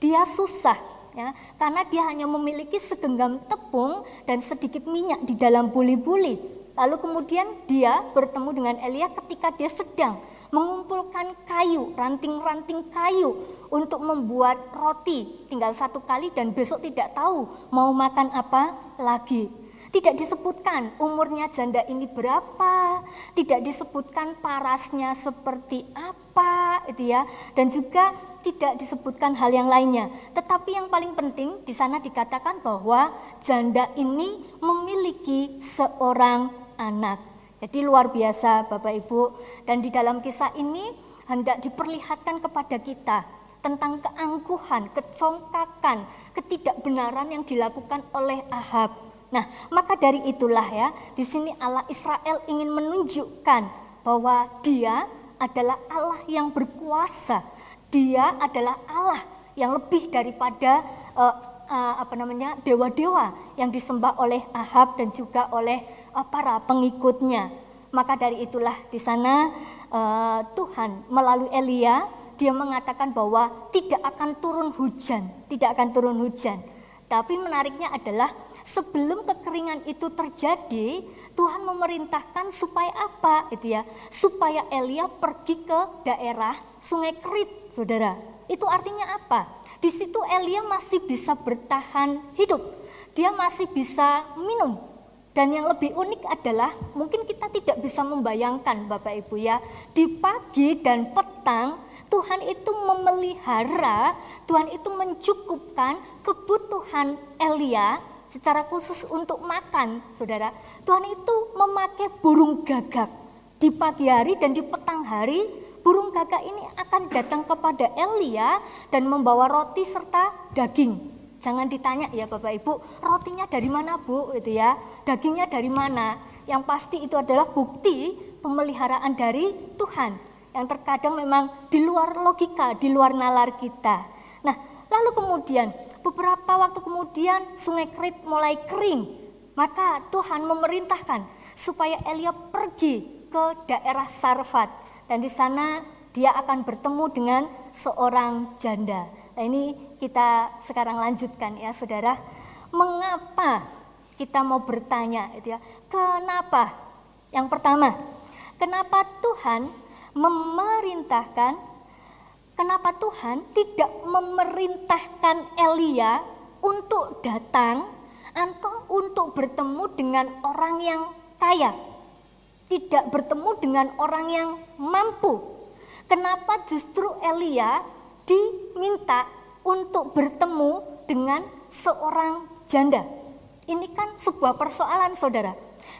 dia susah, ya karena dia hanya memiliki segenggam tepung dan sedikit minyak di dalam buli-buli. Lalu kemudian dia bertemu dengan Elia ketika dia sedang mengumpulkan kayu, ranting-ranting kayu untuk membuat roti tinggal satu kali dan besok tidak tahu mau makan apa lagi. Tidak disebutkan umurnya janda ini berapa, tidak disebutkan parasnya seperti apa, itu ya, dan juga tidak disebutkan hal yang lainnya. Tetapi yang paling penting di sana dikatakan bahwa janda ini memiliki seorang anak. Jadi luar biasa Bapak Ibu. Dan di dalam kisah ini hendak diperlihatkan kepada kita tentang keangkuhan, kecongkakan, ketidakbenaran yang dilakukan oleh Ahab. Nah, maka dari itulah ya, di sini Allah Israel ingin menunjukkan bahwa Dia adalah Allah yang berkuasa, dia adalah Allah yang lebih daripada uh, uh, apa namanya dewa-dewa yang disembah oleh Ahab dan juga oleh uh, para pengikutnya. Maka dari itulah di sana uh, Tuhan melalui Elia dia mengatakan bahwa tidak akan turun hujan, tidak akan turun hujan. Tapi menariknya adalah sebelum kekeringan itu terjadi, Tuhan memerintahkan supaya apa? Itu ya, supaya Elia pergi ke daerah Sungai Kerit, Saudara. Itu artinya apa? Di situ Elia masih bisa bertahan hidup. Dia masih bisa minum. Dan yang lebih unik adalah mungkin kita tidak bisa membayangkan Bapak Ibu ya. Di pagi dan petang Tuhan itu memelihara, Tuhan itu mencukupkan kebutuhan Elia secara khusus untuk makan, saudara. Tuhan itu memakai burung gagak di pagi hari dan di petang hari burung gagak ini akan datang kepada Elia dan membawa roti serta daging. Jangan ditanya ya Bapak Ibu, rotinya dari mana Bu itu ya, dagingnya dari mana. Yang pasti itu adalah bukti pemeliharaan dari Tuhan. Yang terkadang memang di luar logika, di luar nalar kita. Nah, lalu kemudian beberapa waktu kemudian sungai Krit mulai kering. Maka Tuhan memerintahkan supaya Elia pergi ke daerah Sarfat dan di sana dia akan bertemu dengan seorang janda. Nah ini kita sekarang lanjutkan ya saudara. Mengapa kita mau bertanya itu ya? Kenapa? Yang pertama, kenapa Tuhan memerintahkan kenapa Tuhan tidak memerintahkan Elia untuk datang atau untuk bertemu dengan orang yang kaya? tidak bertemu dengan orang yang mampu. Kenapa justru Elia diminta untuk bertemu dengan seorang janda? Ini kan sebuah persoalan saudara.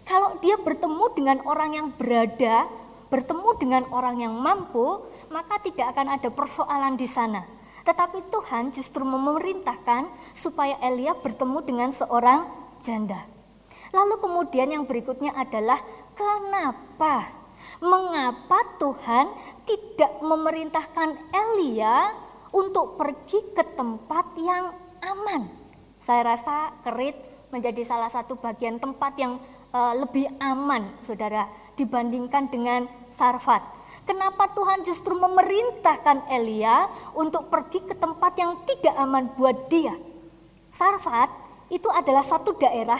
Kalau dia bertemu dengan orang yang berada, bertemu dengan orang yang mampu, maka tidak akan ada persoalan di sana. Tetapi Tuhan justru memerintahkan supaya Elia bertemu dengan seorang janda. Lalu kemudian yang berikutnya adalah kenapa? Mengapa Tuhan tidak memerintahkan Elia untuk pergi ke tempat yang aman? Saya rasa Kerit menjadi salah satu bagian tempat yang uh, lebih aman, Saudara, dibandingkan dengan Sarfat. Kenapa Tuhan justru memerintahkan Elia untuk pergi ke tempat yang tidak aman buat dia? Sarfat itu adalah satu daerah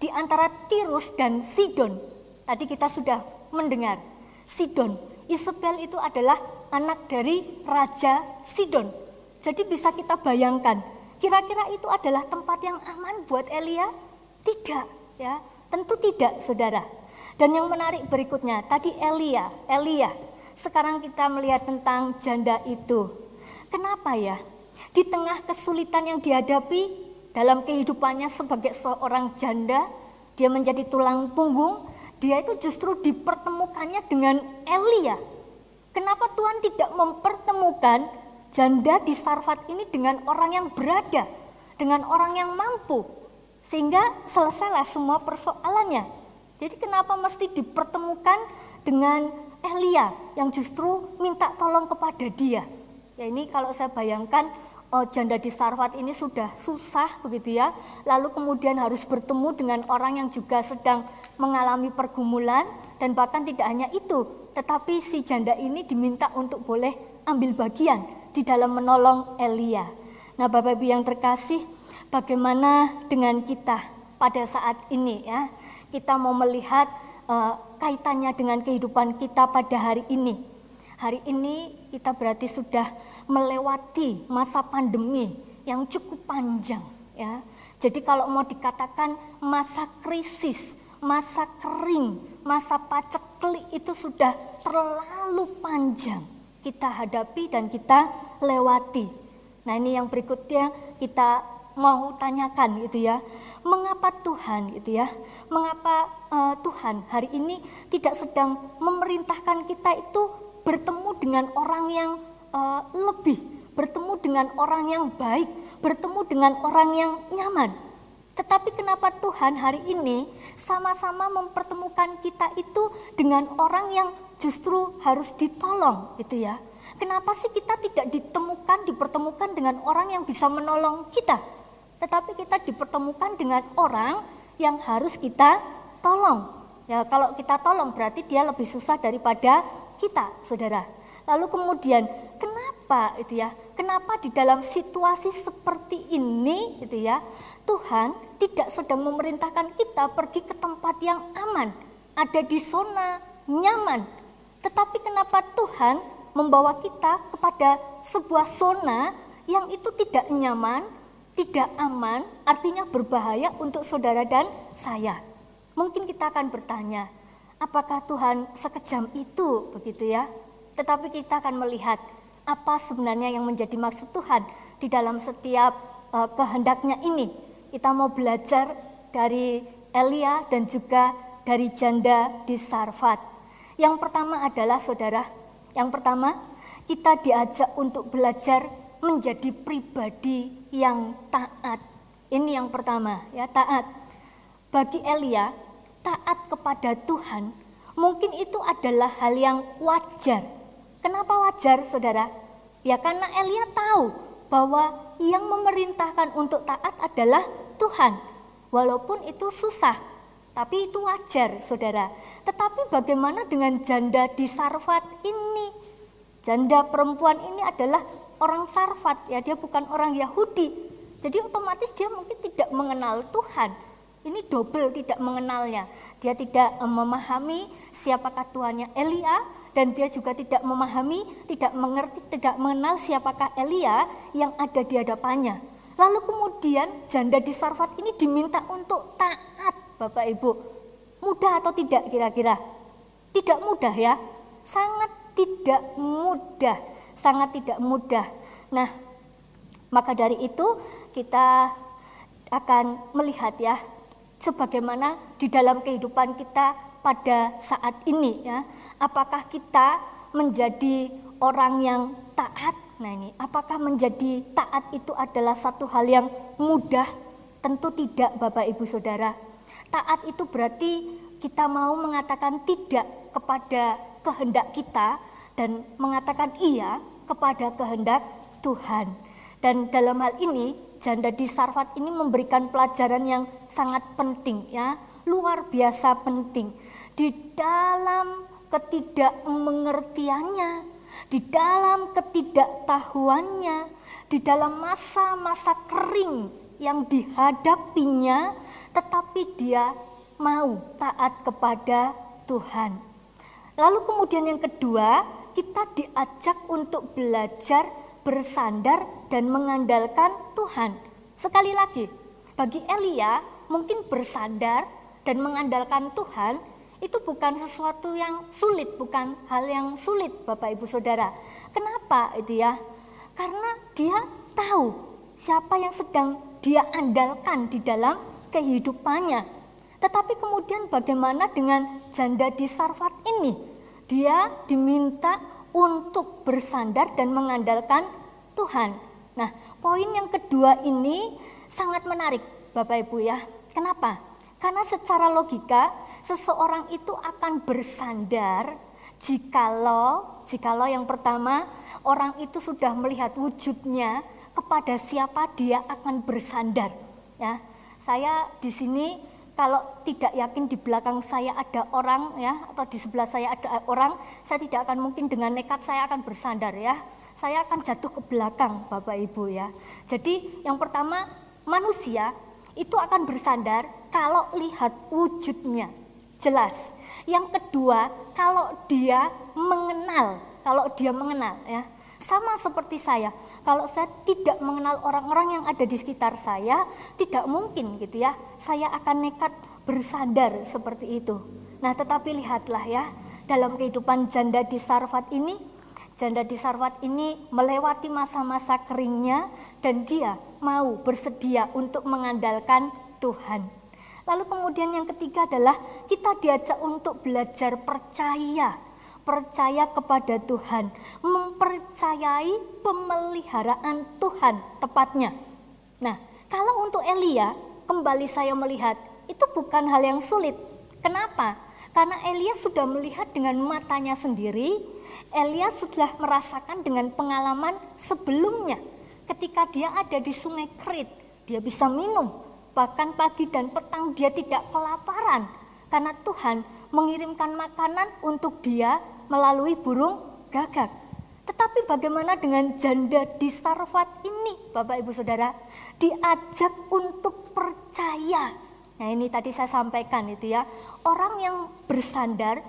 di antara Tirus dan Sidon. Tadi kita sudah mendengar Sidon. Isabel itu adalah anak dari Raja Sidon. Jadi bisa kita bayangkan, kira-kira itu adalah tempat yang aman buat Elia? Tidak, ya. Tentu tidak, Saudara. Dan yang menarik berikutnya, tadi Elia, Elia. Sekarang kita melihat tentang janda itu. Kenapa ya? Di tengah kesulitan yang dihadapi, dalam kehidupannya sebagai seorang janda, dia menjadi tulang punggung, dia itu justru dipertemukannya dengan Elia. Kenapa Tuhan tidak mempertemukan janda di Sarfat ini dengan orang yang berada, dengan orang yang mampu, sehingga selesailah semua persoalannya. Jadi kenapa mesti dipertemukan dengan Elia yang justru minta tolong kepada dia? Ya ini kalau saya bayangkan oh, janda di Sarfat ini sudah susah begitu ya. Lalu kemudian harus bertemu dengan orang yang juga sedang mengalami pergumulan dan bahkan tidak hanya itu, tetapi si janda ini diminta untuk boleh ambil bagian di dalam menolong Elia. Nah, Bapak Ibu yang terkasih, bagaimana dengan kita pada saat ini ya? Kita mau melihat uh, kaitannya dengan kehidupan kita pada hari ini. Hari ini kita berarti sudah melewati masa pandemi yang cukup panjang ya. Jadi kalau mau dikatakan masa krisis, masa kering, masa paceklik itu sudah terlalu panjang kita hadapi dan kita lewati. Nah, ini yang berikutnya kita mau tanyakan gitu ya. Mengapa Tuhan gitu ya? Mengapa uh, Tuhan hari ini tidak sedang memerintahkan kita itu bertemu dengan orang yang uh, lebih, bertemu dengan orang yang baik, bertemu dengan orang yang nyaman. Tetapi kenapa Tuhan hari ini sama-sama mempertemukan kita itu dengan orang yang justru harus ditolong gitu ya. Kenapa sih kita tidak ditemukan, dipertemukan dengan orang yang bisa menolong kita? Tetapi kita dipertemukan dengan orang yang harus kita tolong. Ya, kalau kita tolong berarti dia lebih susah daripada kita, saudara. Lalu kemudian, kenapa itu ya? Kenapa di dalam situasi seperti ini, itu ya, Tuhan tidak sedang memerintahkan kita pergi ke tempat yang aman, ada di zona nyaman. Tetapi kenapa Tuhan membawa kita kepada sebuah zona yang itu tidak nyaman, tidak aman, artinya berbahaya untuk saudara dan saya. Mungkin kita akan bertanya, apakah Tuhan sekejam itu begitu ya? Tetapi kita akan melihat apa sebenarnya yang menjadi maksud Tuhan di dalam setiap uh, kehendaknya ini. Kita mau belajar dari Elia dan juga dari janda di Sarfat. Yang pertama adalah saudara, yang pertama kita diajak untuk belajar menjadi pribadi yang taat. Ini yang pertama, ya taat. Bagi Elia, taat kepada Tuhan mungkin itu adalah hal yang wajar. Kenapa wajar, Saudara? Ya karena Elia tahu bahwa yang memerintahkan untuk taat adalah Tuhan. Walaupun itu susah, tapi itu wajar, Saudara. Tetapi bagaimana dengan janda di Sarfat ini? Janda perempuan ini adalah orang Sarfat ya dia bukan orang Yahudi jadi otomatis dia mungkin tidak mengenal Tuhan ini double tidak mengenalnya. Dia tidak memahami siapakah Tuhannya Elia dan dia juga tidak memahami tidak mengerti tidak mengenal siapakah Elia yang ada di hadapannya. Lalu kemudian janda di Sarfat ini diminta untuk taat Bapak Ibu. Mudah atau tidak kira-kira? Tidak mudah ya. Sangat tidak mudah. Sangat tidak mudah. Nah, maka dari itu kita akan melihat ya sebagaimana di dalam kehidupan kita pada saat ini ya. Apakah kita menjadi orang yang taat? Nah, ini apakah menjadi taat itu adalah satu hal yang mudah? Tentu tidak Bapak Ibu Saudara. Taat itu berarti kita mau mengatakan tidak kepada kehendak kita dan mengatakan iya kepada kehendak Tuhan. Dan dalam hal ini janda di Sarfat ini memberikan pelajaran yang sangat penting ya, luar biasa penting. Di dalam ketidakmengertiannya, di dalam ketidaktahuannya, di dalam masa-masa kering yang dihadapinya, tetapi dia mau taat kepada Tuhan. Lalu kemudian yang kedua, kita diajak untuk belajar bersandar dan mengandalkan Tuhan. Sekali lagi, bagi Elia mungkin bersandar dan mengandalkan Tuhan itu bukan sesuatu yang sulit, bukan hal yang sulit Bapak Ibu Saudara. Kenapa itu ya? Karena dia tahu siapa yang sedang dia andalkan di dalam kehidupannya. Tetapi kemudian bagaimana dengan janda di Sarfat ini? dia diminta untuk bersandar dan mengandalkan Tuhan. Nah, poin yang kedua ini sangat menarik, Bapak Ibu ya. Kenapa? Karena secara logika seseorang itu akan bersandar jikalau jikalau yang pertama orang itu sudah melihat wujudnya kepada siapa dia akan bersandar ya. Saya di sini kalau tidak yakin di belakang saya ada orang ya atau di sebelah saya ada orang, saya tidak akan mungkin dengan nekat saya akan bersandar ya. Saya akan jatuh ke belakang Bapak Ibu ya. Jadi yang pertama manusia itu akan bersandar kalau lihat wujudnya jelas. Yang kedua, kalau dia mengenal, kalau dia mengenal ya. Sama seperti saya, kalau saya tidak mengenal orang-orang yang ada di sekitar saya, tidak mungkin gitu ya, saya akan nekat bersandar seperti itu. Nah, tetapi lihatlah ya, dalam kehidupan janda di Sarfat ini, janda di Sarfat ini melewati masa-masa keringnya dan dia mau bersedia untuk mengandalkan Tuhan. Lalu kemudian yang ketiga adalah kita diajak untuk belajar percaya percaya kepada Tuhan, mempercayai pemeliharaan Tuhan tepatnya. Nah, kalau untuk Elia, kembali saya melihat itu bukan hal yang sulit. Kenapa? Karena Elia sudah melihat dengan matanya sendiri, Elia sudah merasakan dengan pengalaman sebelumnya. Ketika dia ada di sungai Krit, dia bisa minum. Bahkan pagi dan petang dia tidak kelaparan. Karena Tuhan mengirimkan makanan untuk dia melalui burung gagak. Tetapi bagaimana dengan janda di Sarfat ini, Bapak Ibu Saudara? Diajak untuk percaya. Nah ini tadi saya sampaikan itu ya, orang yang bersandar,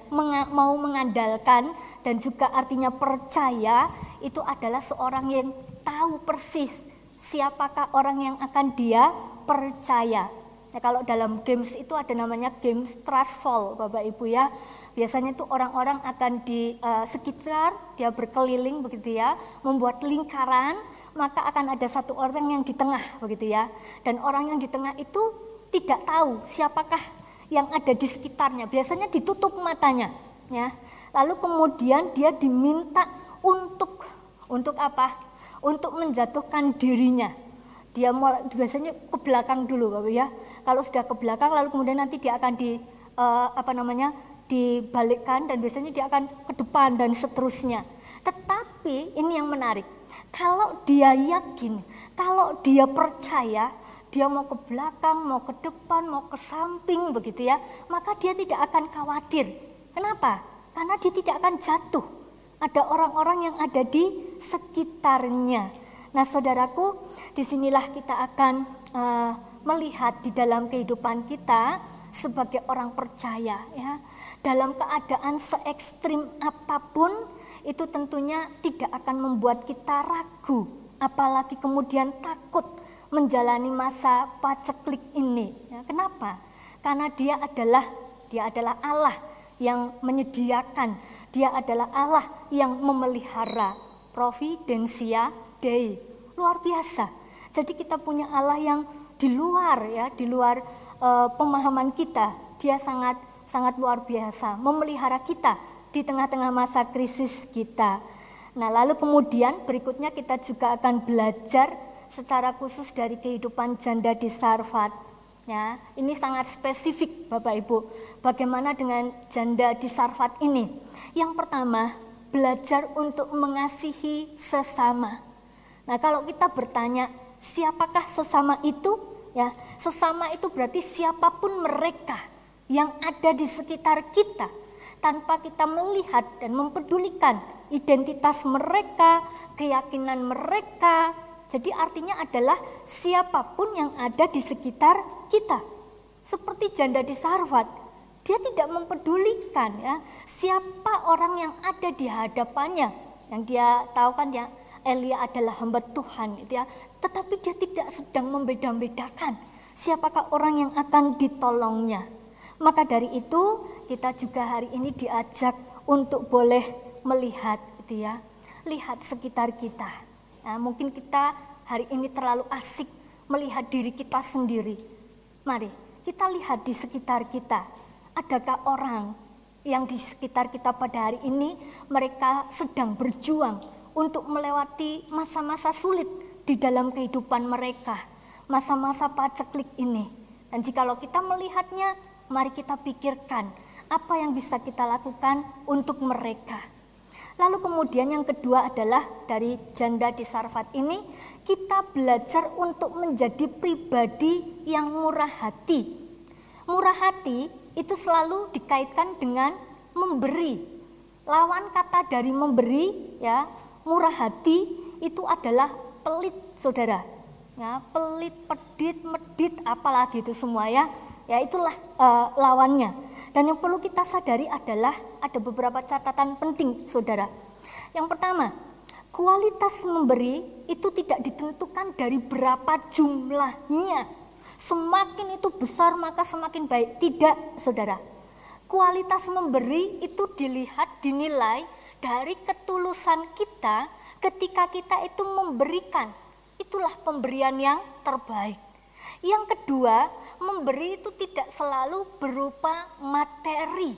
mau mengandalkan dan juga artinya percaya itu adalah seorang yang tahu persis siapakah orang yang akan dia percaya. Ya, kalau dalam games itu ada namanya games trust fall, Bapak Ibu ya. Biasanya itu orang-orang akan di uh, sekitar, dia berkeliling begitu ya, membuat lingkaran, maka akan ada satu orang yang di tengah begitu ya. Dan orang yang di tengah itu tidak tahu siapakah yang ada di sekitarnya. Biasanya ditutup matanya, ya. Lalu kemudian dia diminta untuk untuk apa? Untuk menjatuhkan dirinya dia mulai biasanya ke belakang dulu Bapak ya. Kalau sudah ke belakang lalu kemudian nanti dia akan di uh, apa namanya? dibalikkan dan biasanya dia akan ke depan dan seterusnya. Tetapi ini yang menarik. Kalau dia yakin, kalau dia percaya, dia mau ke belakang, mau ke depan, mau ke samping begitu ya, maka dia tidak akan khawatir. Kenapa? Karena dia tidak akan jatuh. Ada orang-orang yang ada di sekitarnya. Nah, saudaraku, di sinilah kita akan uh, melihat di dalam kehidupan kita sebagai orang percaya, ya, dalam keadaan se ekstrim apa pun itu tentunya tidak akan membuat kita ragu, apalagi kemudian takut menjalani masa paceklik ini. Ya, kenapa? Karena dia adalah dia adalah Allah yang menyediakan, dia adalah Allah yang memelihara providensia Day. Luar biasa. Jadi kita punya Allah yang di luar ya, di luar uh, pemahaman kita. Dia sangat sangat luar biasa memelihara kita di tengah-tengah masa krisis kita. Nah, lalu kemudian berikutnya kita juga akan belajar secara khusus dari kehidupan janda di Sarfat. Ya, ini sangat spesifik Bapak Ibu. Bagaimana dengan janda di Sarfat ini? Yang pertama, belajar untuk mengasihi sesama. Nah, kalau kita bertanya, siapakah sesama itu? Ya, sesama itu berarti siapa pun mereka yang ada di sekitar kita tanpa kita melihat dan mempedulikan identitas mereka, keyakinan mereka. Jadi artinya adalah siapa pun yang ada di sekitar kita. Seperti janda di Sarfat, dia tidak mempedulikan ya siapa orang yang ada di hadapannya. Yang dia tahu kan ya Elia adalah hamba Tuhan gitu ya. Tetapi dia tidak sedang membeda-bedakan siapakah orang yang akan ditolongnya. Maka dari itu kita juga hari ini diajak untuk boleh melihat gitu ya. Lihat sekitar kita. Nah, mungkin kita hari ini terlalu asik melihat diri kita sendiri. Mari kita lihat di sekitar kita. Adakah orang yang di sekitar kita pada hari ini mereka sedang berjuang untuk melewati masa-masa sulit di dalam kehidupan mereka, masa-masa paceklik ini. Dan jikalau kita melihatnya, mari kita pikirkan apa yang bisa kita lakukan untuk mereka. Lalu kemudian yang kedua adalah dari janda di Sarfat ini, kita belajar untuk menjadi pribadi yang murah hati. Murah hati itu selalu dikaitkan dengan memberi. Lawan kata dari memberi ya murah hati itu adalah pelit, saudara. Ya, pelit, pedit, medit, apalagi itu semua ya. Ya itulah uh, lawannya. Dan yang perlu kita sadari adalah ada beberapa catatan penting, saudara. Yang pertama, kualitas memberi itu tidak ditentukan dari berapa jumlahnya. Semakin itu besar maka semakin baik. Tidak, saudara. Kualitas memberi itu dilihat, dinilai dari ketulusan kita ketika kita itu memberikan. Itulah pemberian yang terbaik. Yang kedua, memberi itu tidak selalu berupa materi.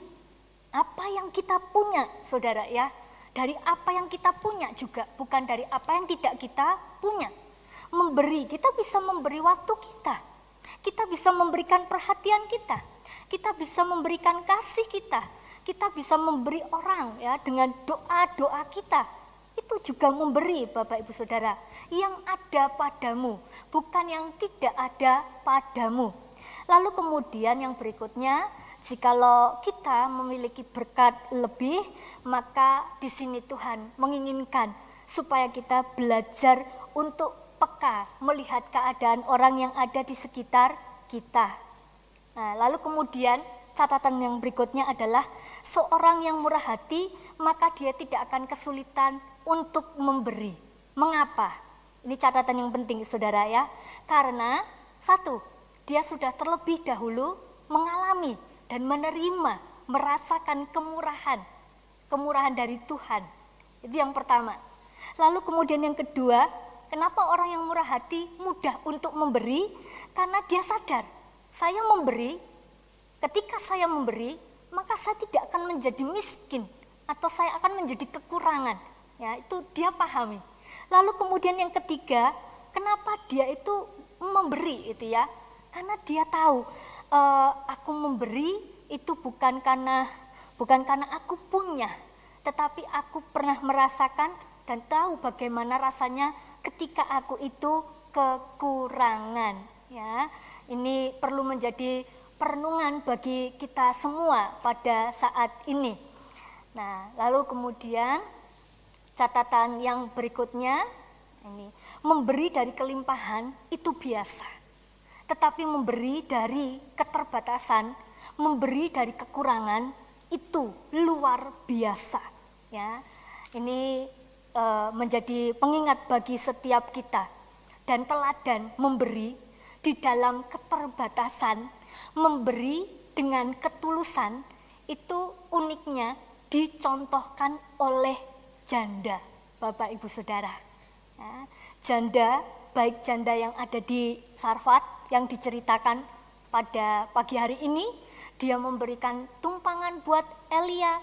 Apa yang kita punya, saudara ya. Dari apa yang kita punya juga, bukan dari apa yang tidak kita punya. Memberi, kita bisa memberi waktu kita. Kita bisa memberikan perhatian kita. Kita bisa memberikan kasih kita kita bisa memberi orang ya dengan doa-doa kita. Itu juga memberi Bapak Ibu Saudara yang ada padamu, bukan yang tidak ada padamu. Lalu kemudian yang berikutnya, jikalau kita memiliki berkat lebih, maka di sini Tuhan menginginkan supaya kita belajar untuk peka melihat keadaan orang yang ada di sekitar kita. Nah, lalu kemudian catatan yang berikutnya adalah seorang yang murah hati, maka dia tidak akan kesulitan untuk memberi. Mengapa? Ini catatan yang penting saudara ya. Karena satu, dia sudah terlebih dahulu mengalami dan menerima, merasakan kemurahan. Kemurahan dari Tuhan. Itu yang pertama. Lalu kemudian yang kedua, kenapa orang yang murah hati mudah untuk memberi? Karena dia sadar, saya memberi, ketika saya memberi, maka saya tidak akan menjadi miskin atau saya akan menjadi kekurangan. Ya, itu dia pahami. Lalu kemudian yang ketiga, kenapa dia itu memberi itu ya? Karena dia tahu e, aku memberi itu bukan karena bukan karena aku punya, tetapi aku pernah merasakan dan tahu bagaimana rasanya ketika aku itu kekurangan ya. Ini perlu menjadi perenungan bagi kita semua pada saat ini. Nah, lalu kemudian catatan yang berikutnya ini memberi dari kelimpahan itu biasa. Tetapi memberi dari keterbatasan, memberi dari kekurangan itu luar biasa, ya. Ini e, menjadi pengingat bagi setiap kita dan teladan memberi di dalam keterbatasan memberi dengan ketulusan itu uniknya dicontohkan oleh janda, Bapak Ibu Saudara. Ya, janda, baik janda yang ada di Sarfat yang diceritakan pada pagi hari ini, dia memberikan tumpangan buat Elia,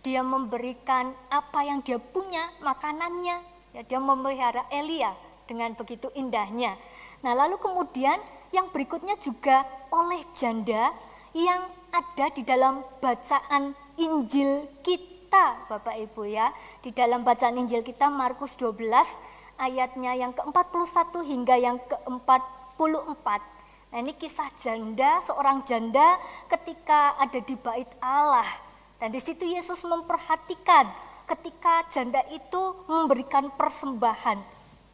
dia memberikan apa yang dia punya, makanannya, ya, dia memelihara Elia dengan begitu indahnya. Nah lalu kemudian yang berikutnya juga oleh janda yang ada di dalam bacaan Injil kita Bapak Ibu ya. Di dalam bacaan Injil kita Markus 12 ayatnya yang ke-41 hingga yang ke-44. Nah ini kisah janda, seorang janda ketika ada di bait Allah. Dan di situ Yesus memperhatikan ketika janda itu memberikan persembahan.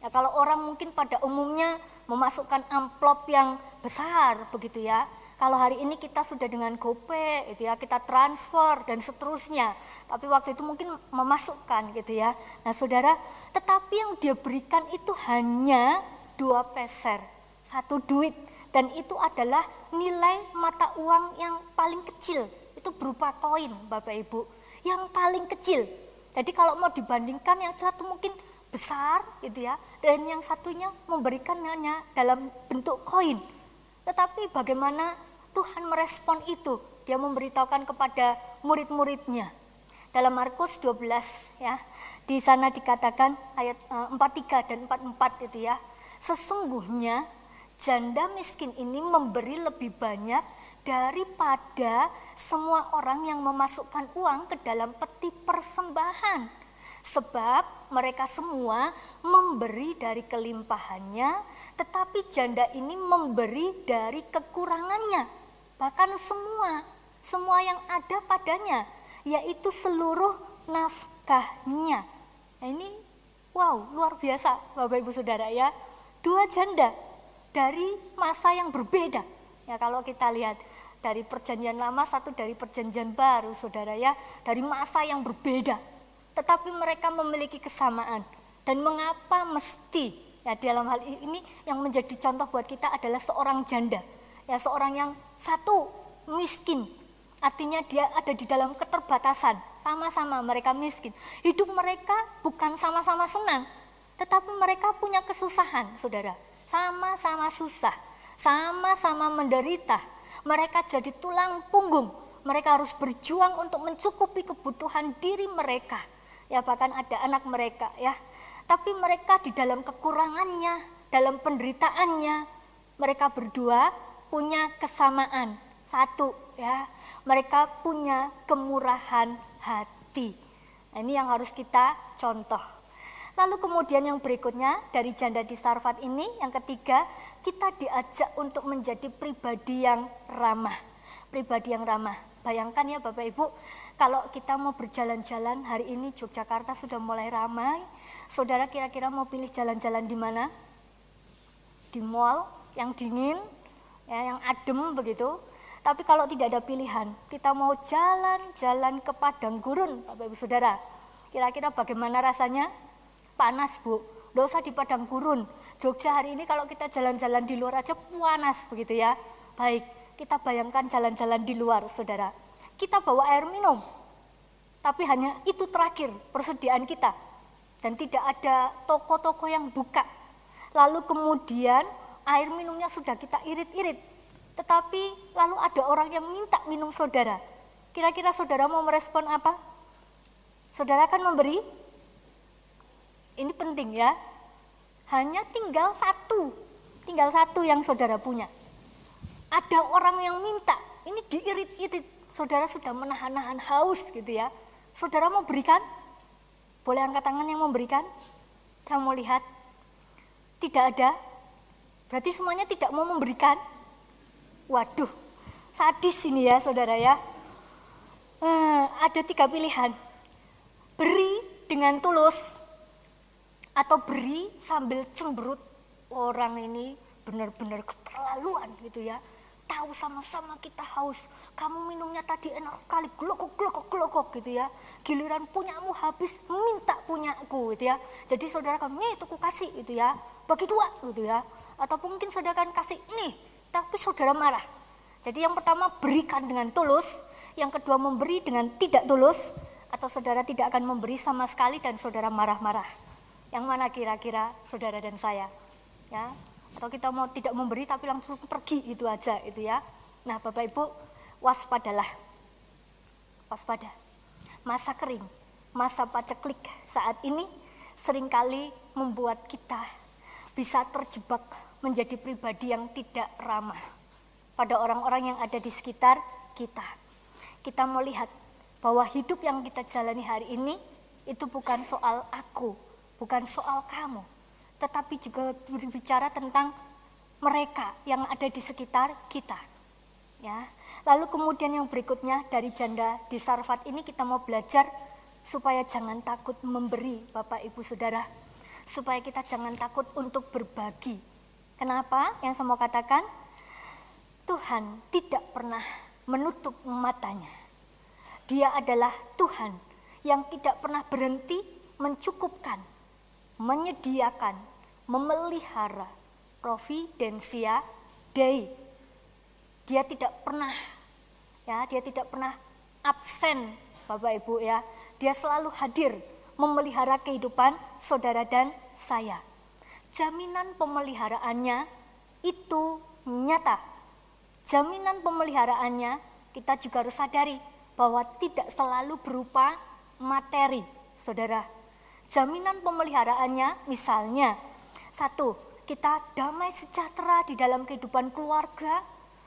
Ya, kalau orang mungkin pada umumnya memasukkan amplop yang besar begitu ya. Kalau hari ini kita sudah dengan GoPay gitu ya, kita transfer dan seterusnya. Tapi waktu itu mungkin memasukkan gitu ya. Nah, Saudara, tetapi yang dia berikan itu hanya dua peser, satu duit dan itu adalah nilai mata uang yang paling kecil. Itu berupa koin, Bapak Ibu. Yang paling kecil. Jadi kalau mau dibandingkan yang satu mungkin besar gitu ya dan yang satunya memberikan hanya dalam bentuk koin. Tetapi bagaimana Tuhan merespon itu? Dia memberitahukan kepada murid-muridnya. Dalam Markus 12 ya di sana dikatakan ayat 43 eh, dan 44 itu ya. Sesungguhnya janda miskin ini memberi lebih banyak daripada semua orang yang memasukkan uang ke dalam peti persembahan Sebab mereka semua memberi dari kelimpahannya, tetapi janda ini memberi dari kekurangannya. Bahkan semua, semua yang ada padanya, yaitu seluruh nafkahnya. Nah ini wow, luar biasa Bapak Ibu Saudara ya. Dua janda dari masa yang berbeda. Ya kalau kita lihat dari perjanjian lama, satu dari perjanjian baru Saudara ya, dari masa yang berbeda tetapi mereka memiliki kesamaan. Dan mengapa mesti ya dalam hal ini yang menjadi contoh buat kita adalah seorang janda. Ya seorang yang satu miskin. Artinya dia ada di dalam keterbatasan. Sama-sama mereka miskin. Hidup mereka bukan sama-sama senang, tetapi mereka punya kesusahan, Saudara. Sama-sama susah, sama-sama menderita. Mereka jadi tulang punggung. Mereka harus berjuang untuk mencukupi kebutuhan diri mereka ya bahkan ada anak mereka ya. Tapi mereka di dalam kekurangannya, dalam penderitaannya, mereka berdua punya kesamaan. Satu ya, mereka punya kemurahan hati. Nah, ini yang harus kita contoh. Lalu kemudian yang berikutnya dari janda di Sarfat ini, yang ketiga, kita diajak untuk menjadi pribadi yang ramah. Pribadi yang ramah. Bayangkan ya Bapak Ibu, kalau kita mau berjalan-jalan hari ini Yogyakarta sudah mulai ramai. Saudara kira-kira mau pilih jalan-jalan di mana? Di mall yang dingin, ya, yang adem begitu. Tapi kalau tidak ada pilihan, kita mau jalan-jalan ke padang gurun, Bapak Ibu Saudara. Kira-kira bagaimana rasanya? Panas, Bu. dosa di padang gurun. Jogja hari ini kalau kita jalan-jalan di luar aja panas begitu ya. Baik, kita bayangkan jalan-jalan di luar, saudara. Kita bawa air minum, tapi hanya itu terakhir persediaan kita. Dan tidak ada toko-toko yang buka. Lalu kemudian air minumnya sudah kita irit-irit. Tetapi lalu ada orang yang minta minum saudara. Kira-kira saudara mau merespon apa? Saudara akan memberi? Ini penting ya. Hanya tinggal satu, tinggal satu yang saudara punya. Ada orang yang minta, ini diirit-irit. Saudara sudah menahan-nahan haus gitu ya. Saudara mau berikan? Boleh angkat tangan yang memberikan? Mau lihat. Tidak ada. Berarti semuanya tidak mau memberikan. Waduh, sadis ini ya saudara ya. Eh, ada tiga pilihan. Beri dengan tulus atau beri sambil cemberut orang ini benar-benar keterlaluan gitu ya tahu sama-sama kita haus. Kamu minumnya tadi enak sekali glokok glokok glokok gitu ya. Giliran punyamu habis minta punyaku gitu ya. Jadi saudara kan nih tuh kasih gitu ya. Bagi dua gitu ya. Atau mungkin saudara kan kasih nih tapi saudara marah. Jadi yang pertama berikan dengan tulus. Yang kedua memberi dengan tidak tulus. Atau saudara tidak akan memberi sama sekali dan saudara marah-marah. Yang mana kira-kira saudara dan saya? Ya, atau kita mau tidak memberi tapi langsung pergi itu aja itu ya. Nah, Bapak Ibu, waspadalah. Waspada. Masa kering, masa paceklik saat ini sering kali membuat kita bisa terjebak menjadi pribadi yang tidak ramah pada orang-orang yang ada di sekitar kita. Kita melihat bahwa hidup yang kita jalani hari ini itu bukan soal aku, bukan soal kamu, tetapi juga berbicara tentang mereka yang ada di sekitar kita. Ya. Lalu kemudian yang berikutnya dari janda di Sarfat ini kita mau belajar supaya jangan takut memberi Bapak Ibu Saudara. Supaya kita jangan takut untuk berbagi. Kenapa? Yang saya mau katakan, Tuhan tidak pernah menutup matanya. Dia adalah Tuhan yang tidak pernah berhenti mencukupkan menyediakan, memelihara providensia Dei. Dia tidak pernah ya, dia tidak pernah absen Bapak Ibu ya. Dia selalu hadir memelihara kehidupan saudara dan saya. Jaminan pemeliharaannya itu nyata. Jaminan pemeliharaannya kita juga harus sadari bahwa tidak selalu berupa materi, saudara Jaminan pemeliharaannya misalnya, satu, kita damai sejahtera di dalam kehidupan keluarga,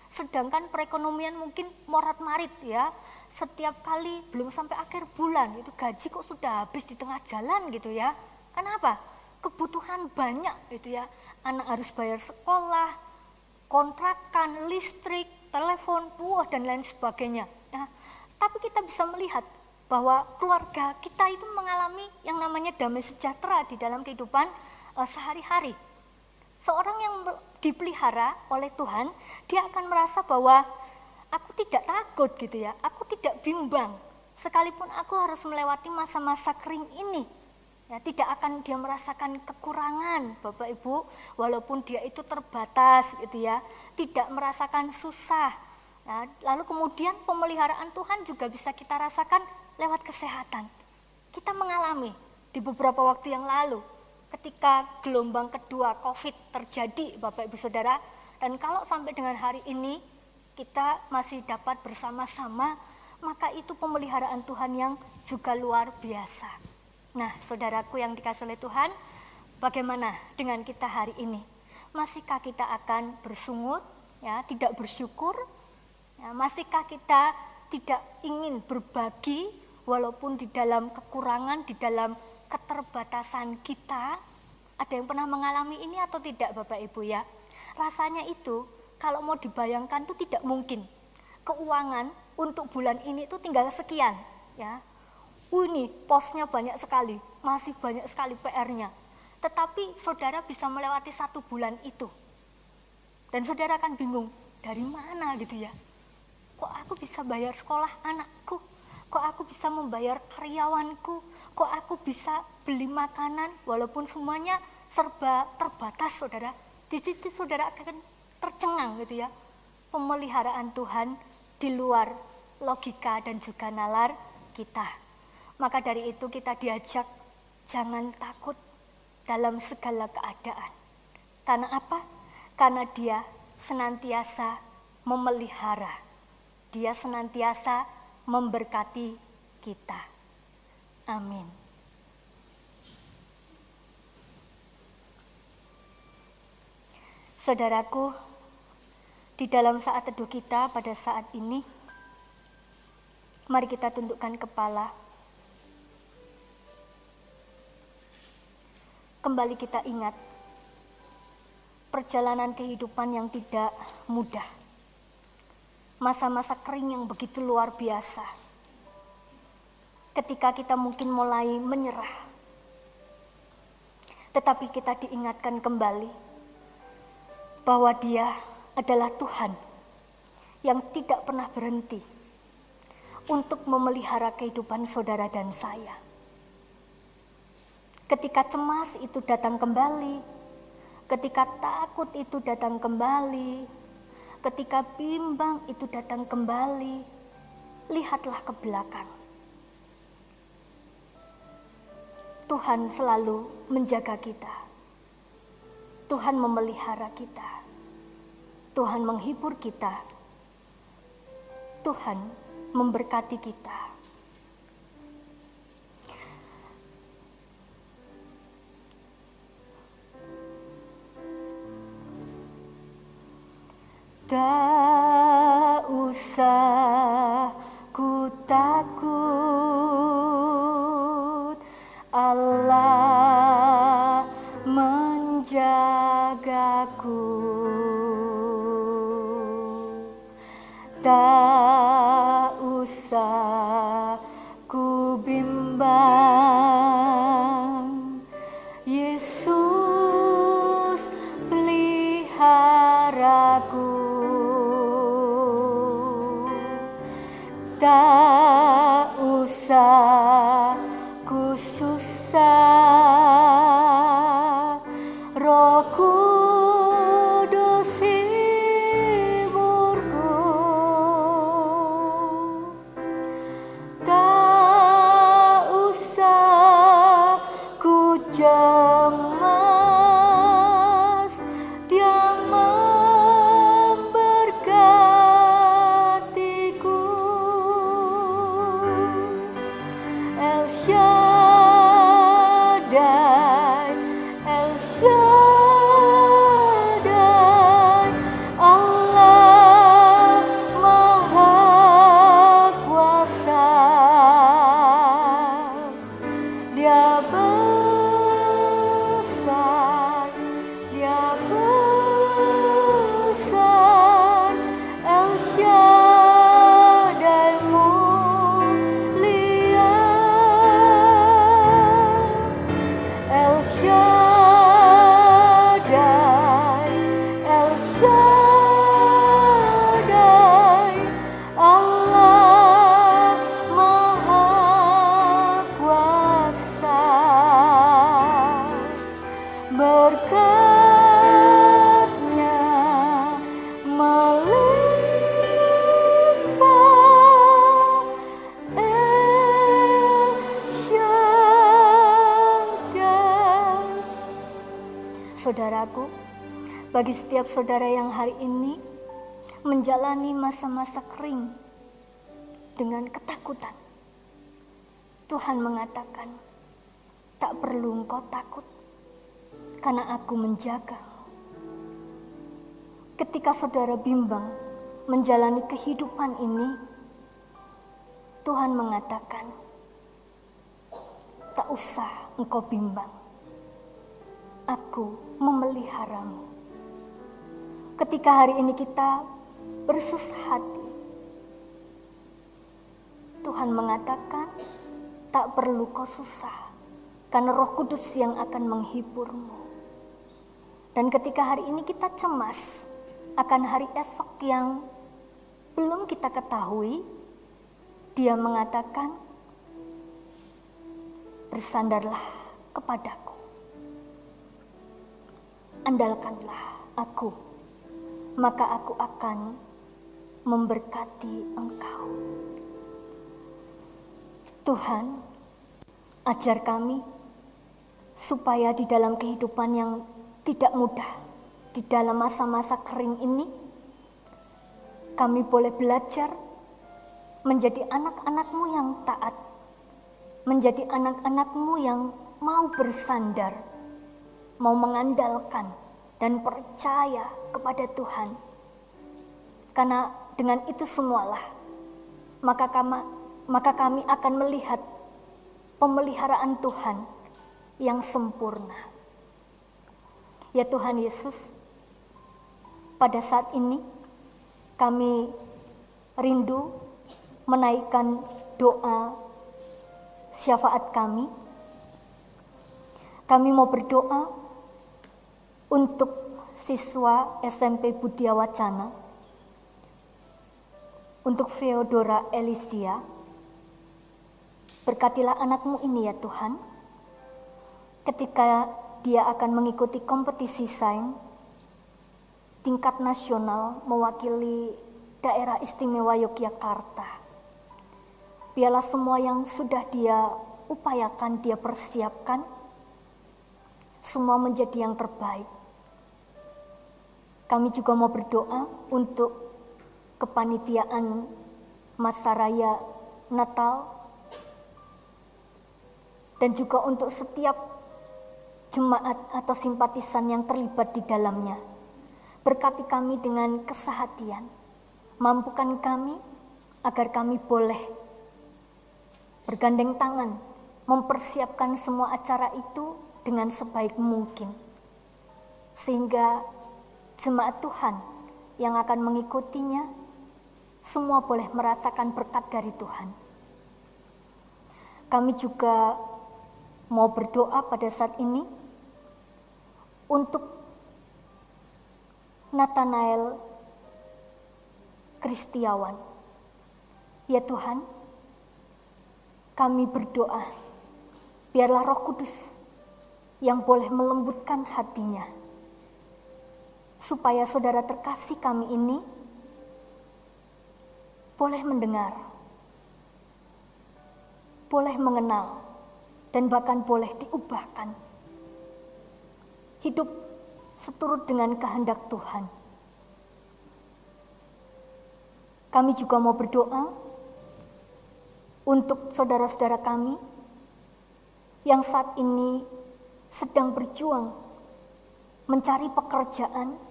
sedangkan perekonomian mungkin morat marit ya. Setiap kali belum sampai akhir bulan itu gaji kok sudah habis di tengah jalan gitu ya. Kenapa? Kebutuhan banyak gitu ya. Anak harus bayar sekolah kontrakan listrik telepon buah dan lain sebagainya. Ya tapi kita bisa melihat bahwa keluarga kita itu mengalami yang namanya damai sejahtera di dalam kehidupan sehari-hari. Seorang yang dipelihara oleh Tuhan, dia akan merasa bahwa aku tidak takut gitu ya, aku tidak bimbang. Sekalipun aku harus melewati masa-masa kering ini, ya tidak akan dia merasakan kekurangan Bapak Ibu, walaupun dia itu terbatas gitu ya, tidak merasakan susah. Ya, lalu kemudian pemeliharaan Tuhan juga bisa kita rasakan lewat kesehatan. Kita mengalami di beberapa waktu yang lalu ketika gelombang kedua COVID terjadi Bapak Ibu Saudara dan kalau sampai dengan hari ini kita masih dapat bersama-sama maka itu pemeliharaan Tuhan yang juga luar biasa. Nah, saudaraku yang dikasih oleh Tuhan, bagaimana dengan kita hari ini? Masihkah kita akan bersungut, ya, tidak bersyukur? Ya, masihkah kita tidak ingin berbagi walaupun di dalam kekurangan, di dalam keterbatasan kita, ada yang pernah mengalami ini atau tidak Bapak Ibu ya? Rasanya itu kalau mau dibayangkan itu tidak mungkin. Keuangan untuk bulan ini itu tinggal sekian ya. Uh, ini posnya banyak sekali, masih banyak sekali PR-nya. Tetapi saudara bisa melewati satu bulan itu. Dan saudara akan bingung, dari mana gitu ya? Kok aku bisa bayar sekolah anakku? Kok aku bisa membayar karyawanku, kok aku bisa beli makanan walaupun semuanya serba terbatas saudara. Di situ saudara akan tercengang gitu ya. Pemeliharaan Tuhan di luar logika dan juga nalar kita. Maka dari itu kita diajak jangan takut dalam segala keadaan. Karena apa? Karena dia senantiasa memelihara. Dia senantiasa memberkati kita. Amin. Saudaraku, di dalam saat teduh kita pada saat ini, mari kita tundukkan kepala. Kembali kita ingat perjalanan kehidupan yang tidak mudah. Masa-masa kering yang begitu luar biasa. Ketika kita mungkin mulai menyerah. Tetapi kita diingatkan kembali bahwa Dia adalah Tuhan yang tidak pernah berhenti untuk memelihara kehidupan saudara dan saya. Ketika cemas itu datang kembali, ketika takut itu datang kembali, ketika bimbang itu datang kembali, lihatlah ke belakang. Tuhan selalu menjaga kita. Tuhan memelihara kita. Tuhan menghibur kita. Tuhan memberkati kita. Tak usah ku takut. Allah menjagaku. Tak usah ku bimbang Tak usah ku Saudaraku, bagi setiap saudara yang hari ini menjalani masa-masa kering dengan ketakutan, Tuhan mengatakan, "Tak perlu engkau takut, karena Aku menjaga." Ketika saudara bimbang menjalani kehidupan ini, Tuhan mengatakan, "Tak usah engkau bimbang, Aku memeliharamu." Ketika hari ini kita bersusah hati, Tuhan mengatakan, "Tak perlu kau susah, karena Roh Kudus yang akan menghiburmu." Dan ketika hari ini kita cemas akan hari esok yang belum kita ketahui, Dia mengatakan, "Bersandarlah kepadaku." Andalkanlah aku, maka aku akan memberkati engkau. Tuhan, ajar kami supaya di dalam kehidupan yang tidak mudah, di dalam masa-masa kering ini, kami boleh belajar menjadi anak-anakmu yang taat, menjadi anak-anakmu yang mau bersandar, mau mengandalkan dan percaya kepada Tuhan. Karena dengan itu semualah, maka kami, maka kami akan melihat pemeliharaan Tuhan yang sempurna. Ya Tuhan Yesus, pada saat ini kami rindu menaikkan doa syafaat kami. Kami mau berdoa untuk siswa SMP Budia Wacana, untuk Feodora Elisia. Berkatilah anakmu ini ya Tuhan, ketika dia akan mengikuti kompetisi sains tingkat nasional mewakili daerah istimewa Yogyakarta. Biarlah semua yang sudah dia upayakan, dia persiapkan, semua menjadi yang terbaik. Kami juga mau berdoa untuk kepanitiaan masa raya Natal dan juga untuk setiap jemaat atau simpatisan yang terlibat di dalamnya. Berkati kami dengan kesehatian, mampukan kami agar kami boleh bergandeng tangan, mempersiapkan semua acara itu dengan sebaik mungkin. Sehingga jemaat Tuhan yang akan mengikutinya semua boleh merasakan berkat dari Tuhan. Kami juga mau berdoa pada saat ini untuk Nathanael Kristiawan. Ya Tuhan, kami berdoa, biarlah Roh Kudus yang boleh melembutkan hatinya, supaya saudara terkasih kami ini boleh mendengar, boleh mengenal, dan bahkan boleh diubahkan. Hidup seturut dengan kehendak Tuhan. Kami juga mau berdoa untuk saudara-saudara kami yang saat ini sedang berjuang mencari pekerjaan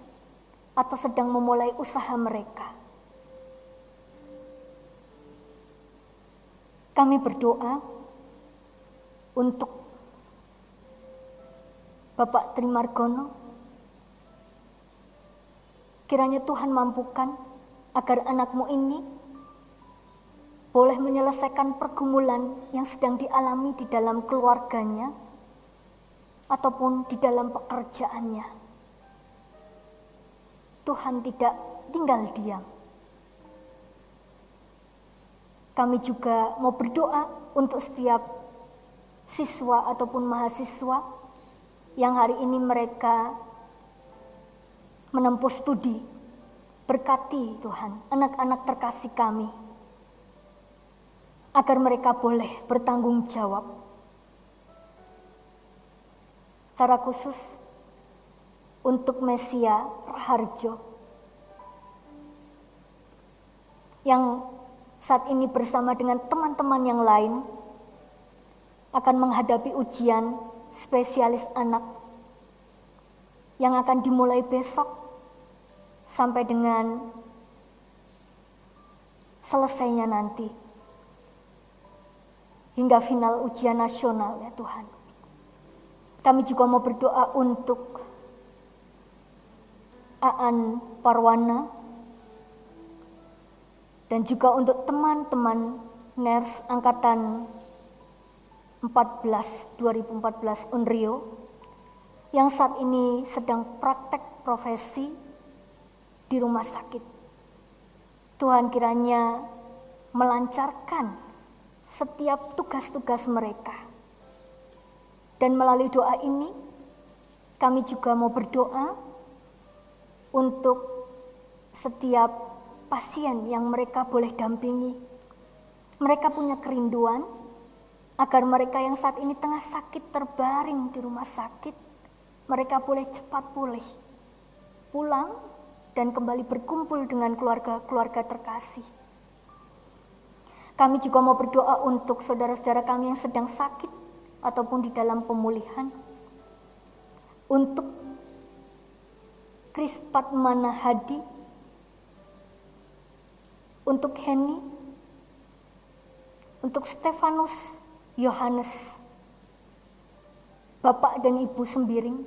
atau sedang memulai usaha mereka. Kami berdoa untuk Bapak Trimargono, kiranya Tuhan mampukan agar anakmu ini boleh menyelesaikan pergumulan yang sedang dialami di dalam keluarganya ataupun di dalam pekerjaannya. Tuhan tidak tinggal diam. Kami juga mau berdoa untuk setiap siswa ataupun mahasiswa yang hari ini mereka menempuh studi. Berkati Tuhan, anak-anak terkasih kami agar mereka boleh bertanggung jawab. Secara khusus untuk Mesia Raharjo yang saat ini bersama dengan teman-teman yang lain akan menghadapi ujian spesialis anak yang akan dimulai besok sampai dengan selesainya nanti hingga final ujian nasional ya Tuhan. Kami juga mau berdoa untuk Aan Parwana dan juga untuk teman-teman NERS angkatan 14 2014 Unrio yang saat ini sedang praktek profesi di rumah sakit. Tuhan kiranya melancarkan setiap tugas-tugas mereka. Dan melalui doa ini, Kami juga mau berdoa untuk setiap pasien yang mereka boleh dampingi. Mereka punya kerinduan agar mereka yang saat ini tengah sakit terbaring di rumah sakit, mereka boleh cepat pulih, pulang dan kembali berkumpul dengan keluarga-keluarga terkasih. Kami juga mau berdoa untuk saudara-saudara kami yang sedang sakit ataupun di dalam pemulihan. Untuk Kris Patmana Hadi, untuk Henny, untuk Stefanus Yohanes, Bapak dan Ibu Sembiring,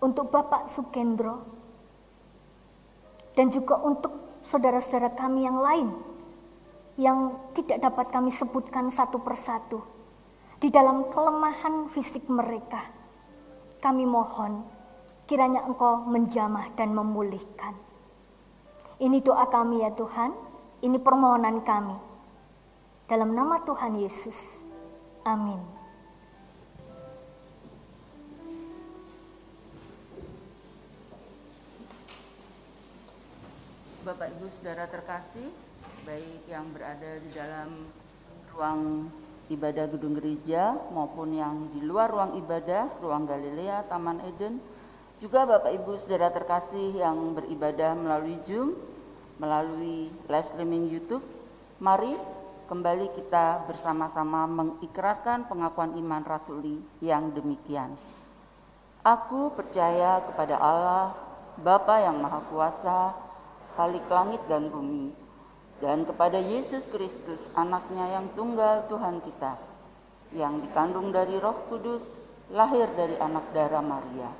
untuk Bapak Sukendro, dan juga untuk saudara-saudara kami yang lain yang tidak dapat kami sebutkan satu persatu. Di dalam kelemahan fisik mereka, kami mohon kiranya Engkau menjamah dan memulihkan. Ini doa kami ya Tuhan, ini permohonan kami. Dalam nama Tuhan Yesus, amin. Bapak Ibu Saudara terkasih, baik yang berada di dalam ruang ibadah gedung gereja maupun yang di luar ruang ibadah, ruang Galilea, Taman Eden, juga Bapak Ibu Saudara terkasih yang beribadah melalui Zoom, melalui live streaming YouTube, mari kembali kita bersama-sama mengikrarkan pengakuan iman rasuli yang demikian. Aku percaya kepada Allah, Bapa yang Maha Kuasa, Khalik langit dan bumi, dan kepada Yesus Kristus anaknya yang tunggal Tuhan kita yang dikandung dari roh kudus lahir dari anak darah Maria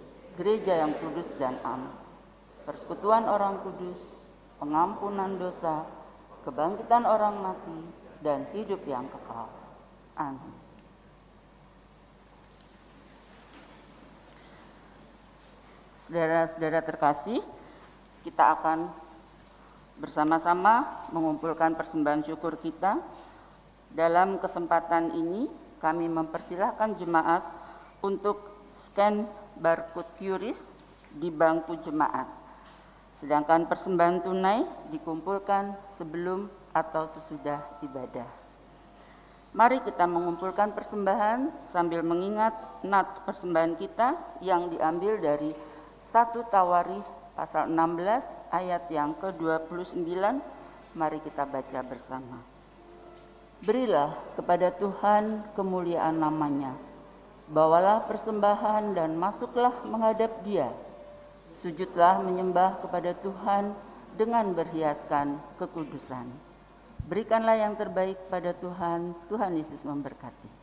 gereja yang kudus dan am, persekutuan orang kudus, pengampunan dosa, kebangkitan orang mati, dan hidup yang kekal. Amin. Saudara-saudara terkasih, kita akan bersama-sama mengumpulkan persembahan syukur kita. Dalam kesempatan ini kami mempersilahkan jemaat untuk scan barcode QRIS di bangku jemaat. Sedangkan persembahan tunai dikumpulkan sebelum atau sesudah ibadah. Mari kita mengumpulkan persembahan sambil mengingat nats persembahan kita yang diambil dari satu Tawarikh pasal 16 ayat yang ke-29 mari kita baca bersama. Berilah kepada Tuhan kemuliaan namanya. Bawalah persembahan dan masuklah menghadap dia. Sujudlah menyembah kepada Tuhan dengan berhiaskan kekudusan. Berikanlah yang terbaik pada Tuhan. Tuhan Yesus memberkati.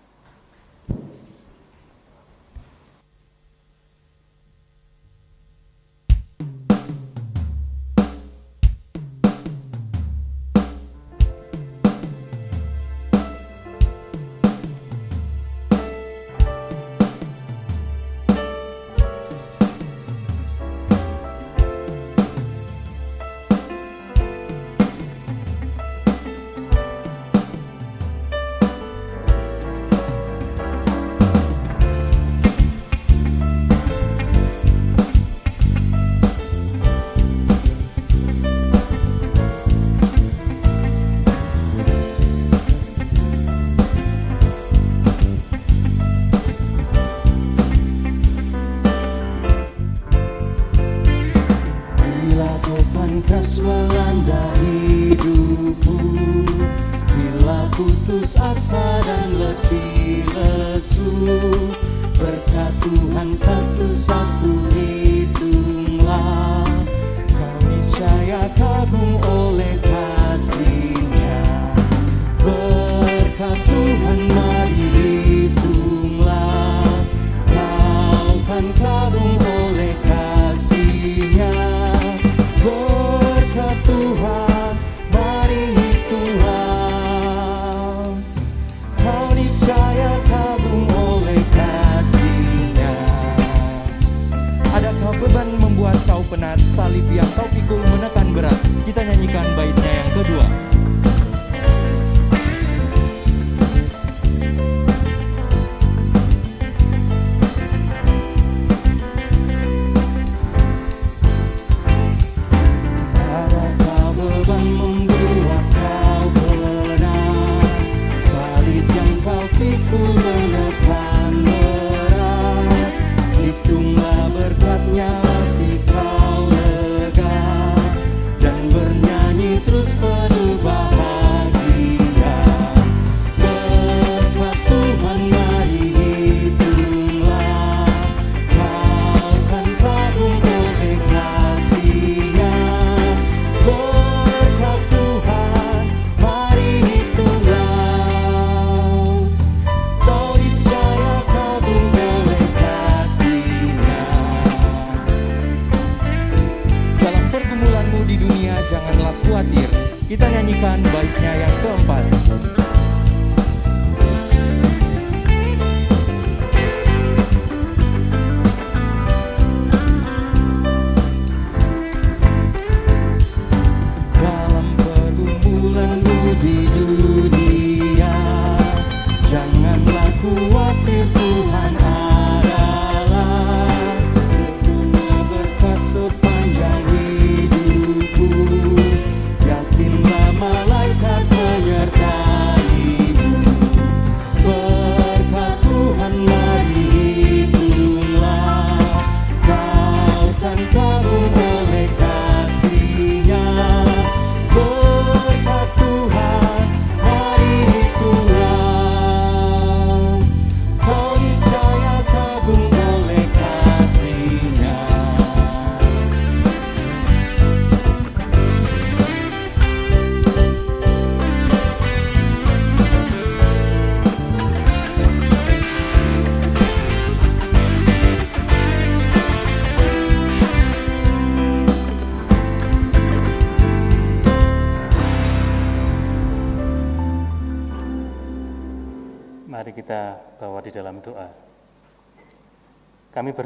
melody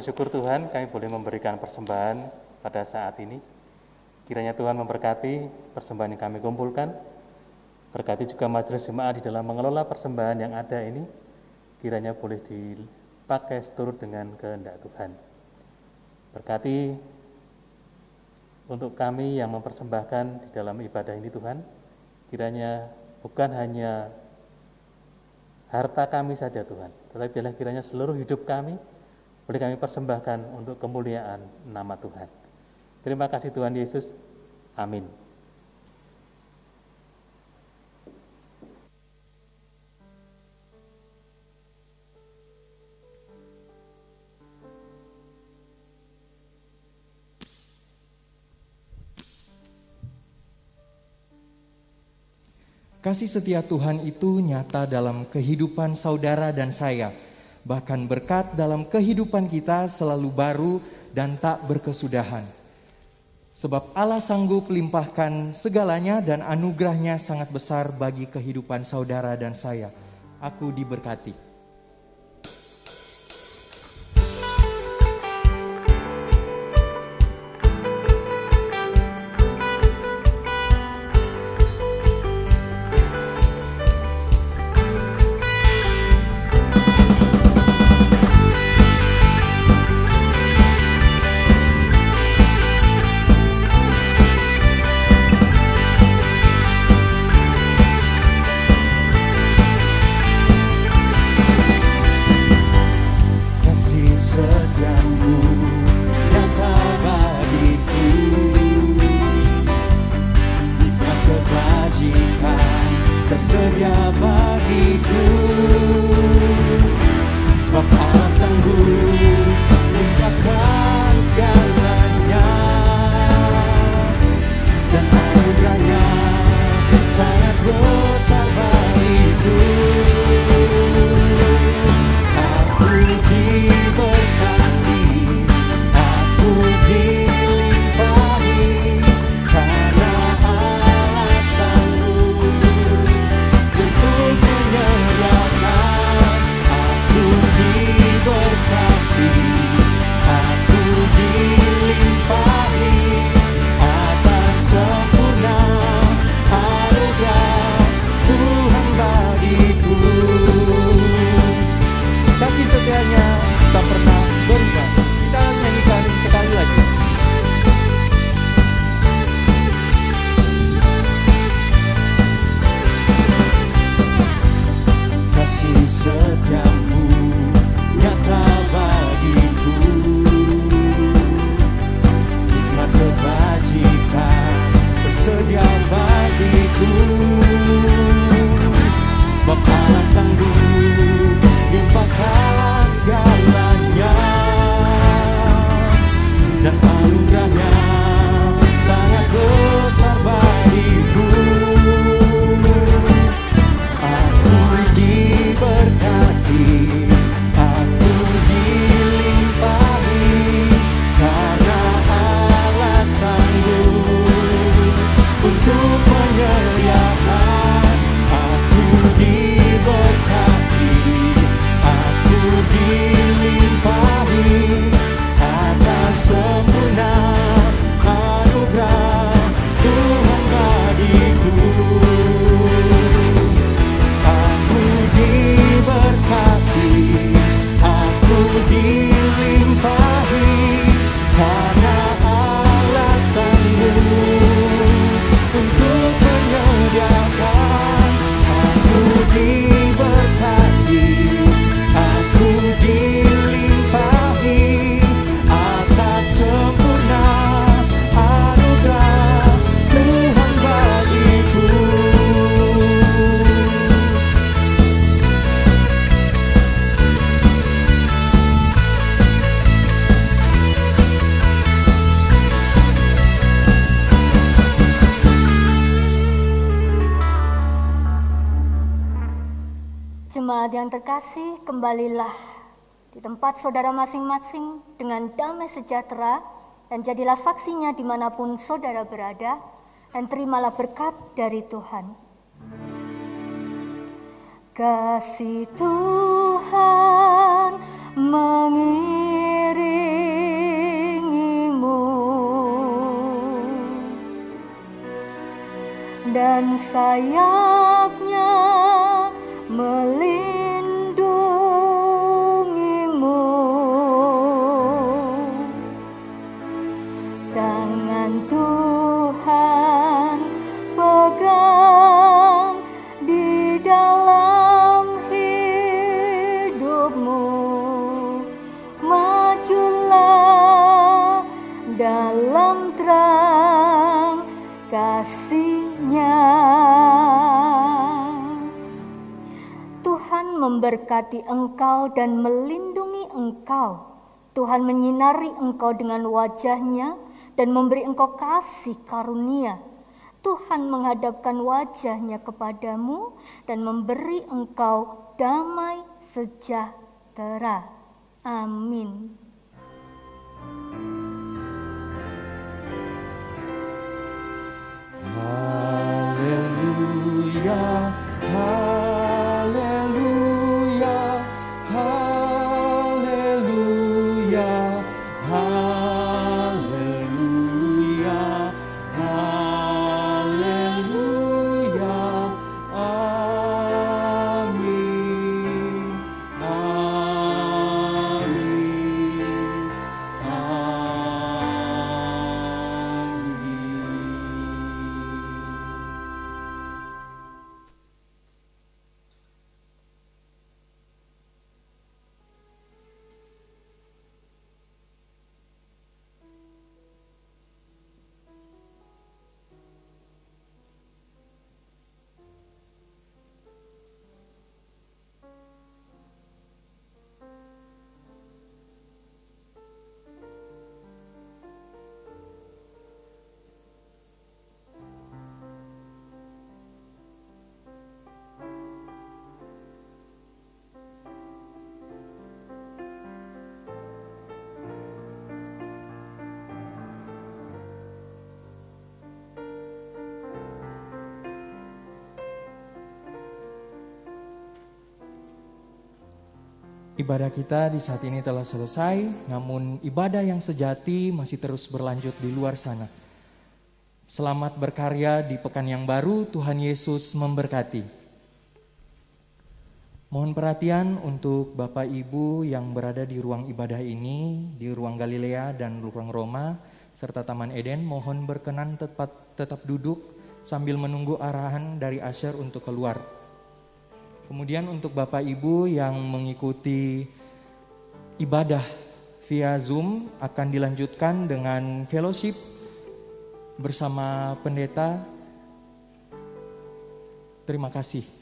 bersyukur Tuhan, kami boleh memberikan persembahan pada saat ini. Kiranya Tuhan memberkati persembahan yang kami kumpulkan, berkati juga majelis jemaat di dalam mengelola persembahan yang ada ini, kiranya boleh dipakai seturut dengan kehendak Tuhan. Berkati untuk kami yang mempersembahkan di dalam ibadah ini Tuhan, kiranya bukan hanya harta kami saja Tuhan, tetapi biarlah kiranya seluruh hidup kami boleh kami persembahkan untuk kemuliaan nama Tuhan. Terima kasih Tuhan Yesus. Amin. Kasih setia Tuhan itu nyata dalam kehidupan saudara dan saya. Bahkan berkat dalam kehidupan kita selalu baru dan tak berkesudahan. Sebab Allah sanggup limpahkan segalanya dan anugerahnya sangat besar bagi kehidupan saudara dan saya. Aku diberkati. Tempat saudara masing-masing dengan damai sejahtera dan jadilah saksinya di mana pun saudara berada dan terimalah berkat dari Tuhan. Kasih Tuhan mengiringimu dan sayapnya memberkati engkau dan melindungi engkau. Tuhan menyinari engkau dengan wajahnya dan memberi engkau kasih karunia. Tuhan menghadapkan wajahnya kepadamu dan memberi engkau damai sejahtera. Amin. Ibadah kita di saat ini telah selesai, namun ibadah yang sejati masih terus berlanjut di luar sana. Selamat berkarya di pekan yang baru, Tuhan Yesus memberkati. Mohon perhatian untuk Bapak Ibu yang berada di ruang ibadah ini, di ruang Galilea dan ruang Roma, serta Taman Eden, mohon berkenan tetap, tetap duduk sambil menunggu arahan dari Asher untuk keluar. Kemudian untuk Bapak Ibu yang mengikuti ibadah via Zoom akan dilanjutkan dengan fellowship bersama pendeta. Terima kasih.